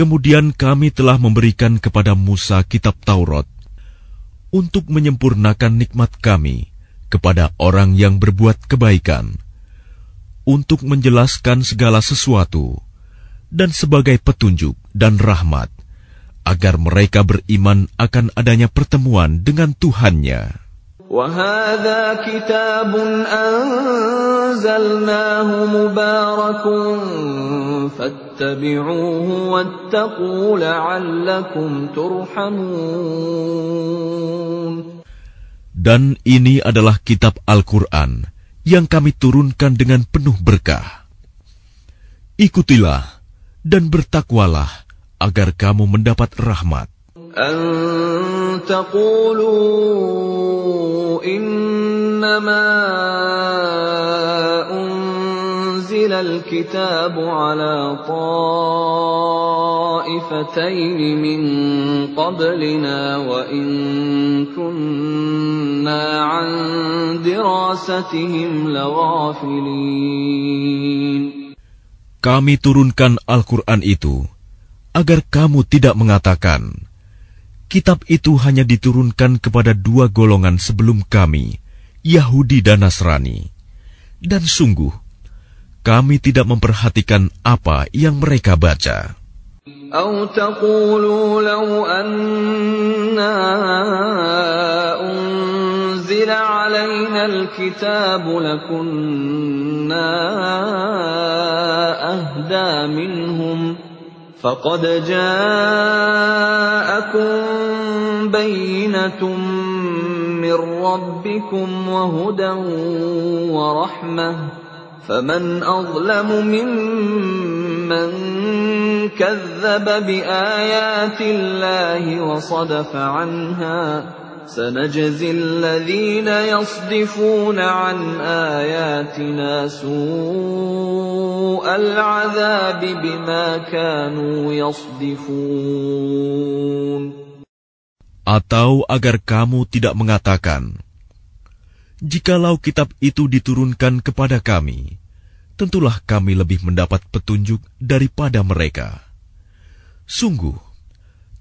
Kemudian kami telah memberikan kepada Musa kitab Taurat untuk menyempurnakan nikmat kami kepada orang yang berbuat kebaikan, untuk menjelaskan segala sesuatu, dan sebagai petunjuk dan rahmat, agar mereka beriman akan adanya pertemuan dengan Tuhannya. وهذا كتاب أنزلناه مبارك فَاتَّبِعُوهُ وَاتَّقُوا لَعَلَّكُمْ تُرْحَمُونَ Dan ini adalah kitab Al-Quran yang kami turunkan dengan penuh berkah. Ikutilah dan bertakwalah agar kamu mendapat rahmat. إنما أنزل الكتاب على طائفتين من قبلنا وإن كنا عن دراستهم لغافلين Kami turunkan Al-Quran itu agar kamu tidak mengatakan, kitab itu hanya diturunkan kepada dua golongan sebelum kami, Yahudi dan Nasrani. Dan sungguh, kami tidak memperhatikan apa yang mereka baca. أو تقولوا لو أنا أنزل علينا الكتاب لكنا أهدى منهم فقد جاءكم بينة من ربكم وهدى ورحمة فمن أظلم ممن كذب بآيات الله وصدف عنها سنجزي الذين يصدفون عن آياتنا سوء العذاب بما كانوا يصدفون. Atau agar kamu tidak mengatakan, Jikalau kitab itu diturunkan kepada kami, tentulah kami lebih mendapat petunjuk daripada mereka. Sungguh,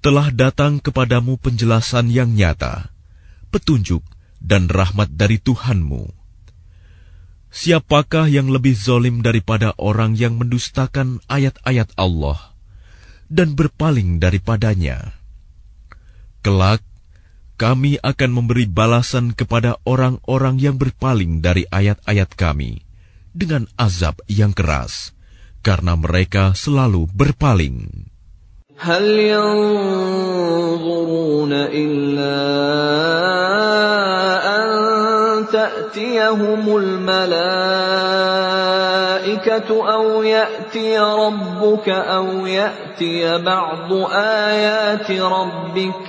telah datang kepadamu penjelasan yang nyata, petunjuk dan rahmat dari Tuhanmu. Siapakah yang lebih zolim daripada orang yang mendustakan ayat-ayat Allah dan berpaling daripadanya? Kelak, kami akan memberi balasan kepada orang-orang yang berpaling dari ayat-ayat kami dengan azab yang keras, karena mereka selalu berpaling. هل ينظرون إلا أن تأتيهم الملائكة أو يأتي ربك أو يأتي بعض آيات ربك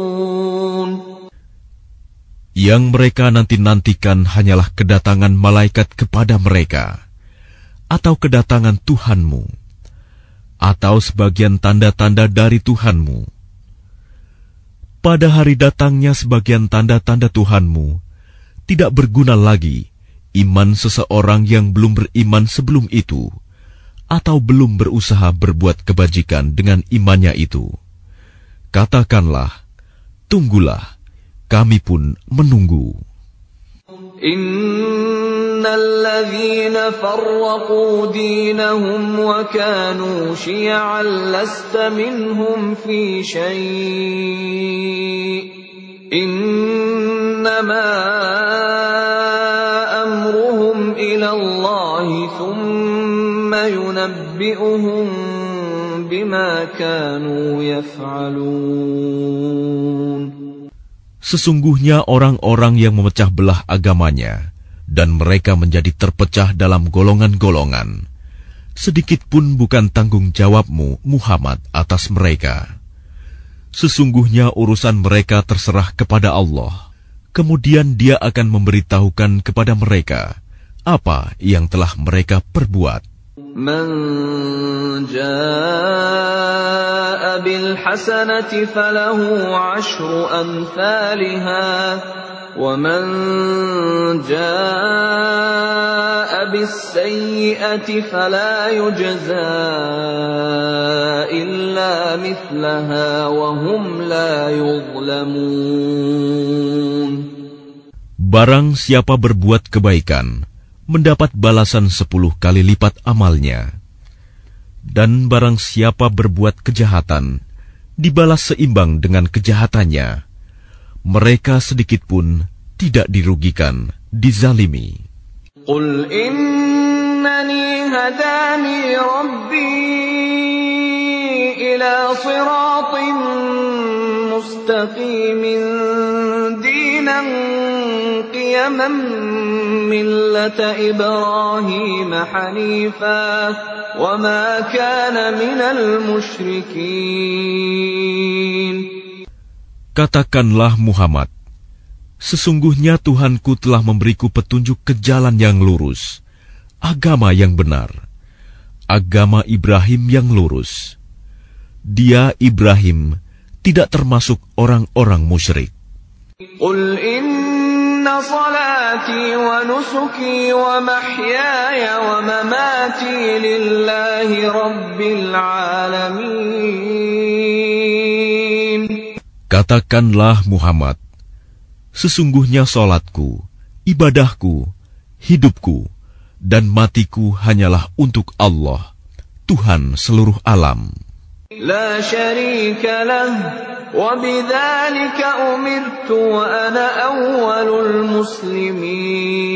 Yang mereka nanti-nantikan hanyalah kedatangan malaikat kepada mereka, atau kedatangan Tuhanmu, atau sebagian tanda-tanda dari Tuhanmu. Pada hari datangnya sebagian tanda-tanda Tuhanmu, tidak berguna lagi iman seseorang yang belum beriman sebelum itu, atau belum berusaha berbuat kebajikan dengan imannya itu. Katakanlah, tunggulah kami pun menunggu. إن الذين فرقوا دينهم وكانوا شيعا لست منهم في شيء إنما أمرهم إلى الله ثم ينبئهم بما كانوا يفعلون Sesungguhnya orang-orang yang memecah belah agamanya dan mereka menjadi terpecah dalam golongan-golongan. Sedikit pun bukan tanggung jawabmu, Muhammad, atas mereka. Sesungguhnya urusan mereka terserah kepada Allah. Kemudian dia akan memberitahukan kepada mereka apa yang telah mereka perbuat. من جاء بالحسنة فله عشر أمثالها ومن جاء بالسيئة فلا يجزى إلا مثلها وهم لا يظلمون. Barang siapa berbuat kebaikan, mendapat balasan sepuluh kali lipat amalnya. Dan barang siapa berbuat kejahatan, dibalas seimbang dengan kejahatannya. Mereka sedikit pun tidak dirugikan, dizalimi. Qul innani hadani rabbi ila siratin mustaqimin دينا قيما ملة إبراهيم حنيفا وما كان من المشركين Katakanlah Muhammad, sesungguhnya Tuhanku telah memberiku petunjuk ke jalan yang lurus, agama yang benar, agama Ibrahim yang lurus. Dia Ibrahim tidak termasuk orang-orang musyrik. قل إن صلاتي ونسكي ومحياي ومماتي لله رب العالمين Katakanlah Muhammad, sesungguhnya solatku, ibadahku, hidupku, dan matiku hanyalah untuk Allah, Tuhan seluruh alam. لا شريك له وبذلك أمرت وأنا أول المسلمين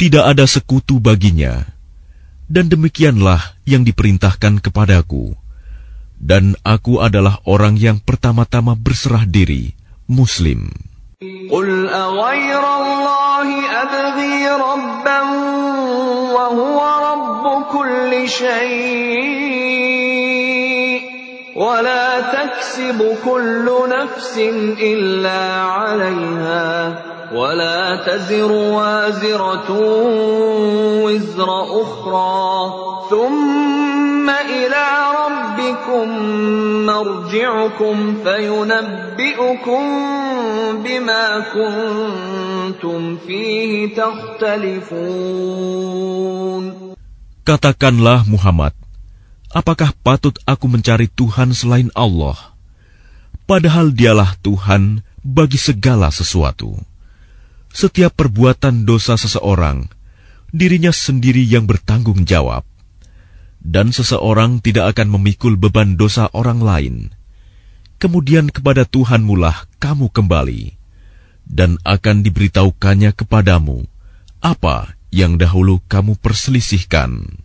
Tidak ada sekutu baginya, dan demikianlah yang diperintahkan kepadaku. Dan aku adalah orang yang pertama-tama berserah diri, Muslim. قل أغير الله أبغي ربا وهو رب كل شيء تكسب كل نفس إلا عليها ولا تزر وازرة وزر أخرى ثم إلى ربكم مرجعكم فينبئكم بما كنتم فيه تختلفون Katakanlah Muhammad, apakah patut aku mencari Tuhan selain Allah? Padahal dialah Tuhan bagi segala sesuatu. Setiap perbuatan dosa seseorang, dirinya sendiri yang bertanggung jawab. Dan seseorang tidak akan memikul beban dosa orang lain. Kemudian kepada Tuhanmulah kamu kembali, dan akan diberitahukannya kepadamu apa yang dahulu kamu perselisihkan.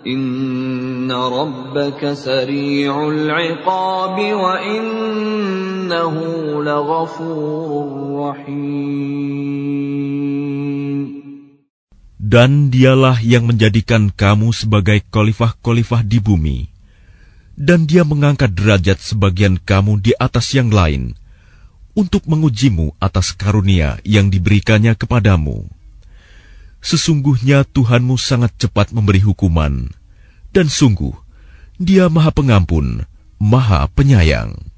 Inna rabbaka sari'ul iqabi wa innahu laghafurur rahim. Dan dialah yang menjadikan kamu sebagai khalifah-khalifah di bumi. Dan dia mengangkat derajat sebagian kamu di atas yang lain untuk mengujimu atas karunia yang diberikannya kepadamu. Sesungguhnya Tuhanmu sangat cepat memberi hukuman, dan sungguh Dia Maha Pengampun, Maha Penyayang.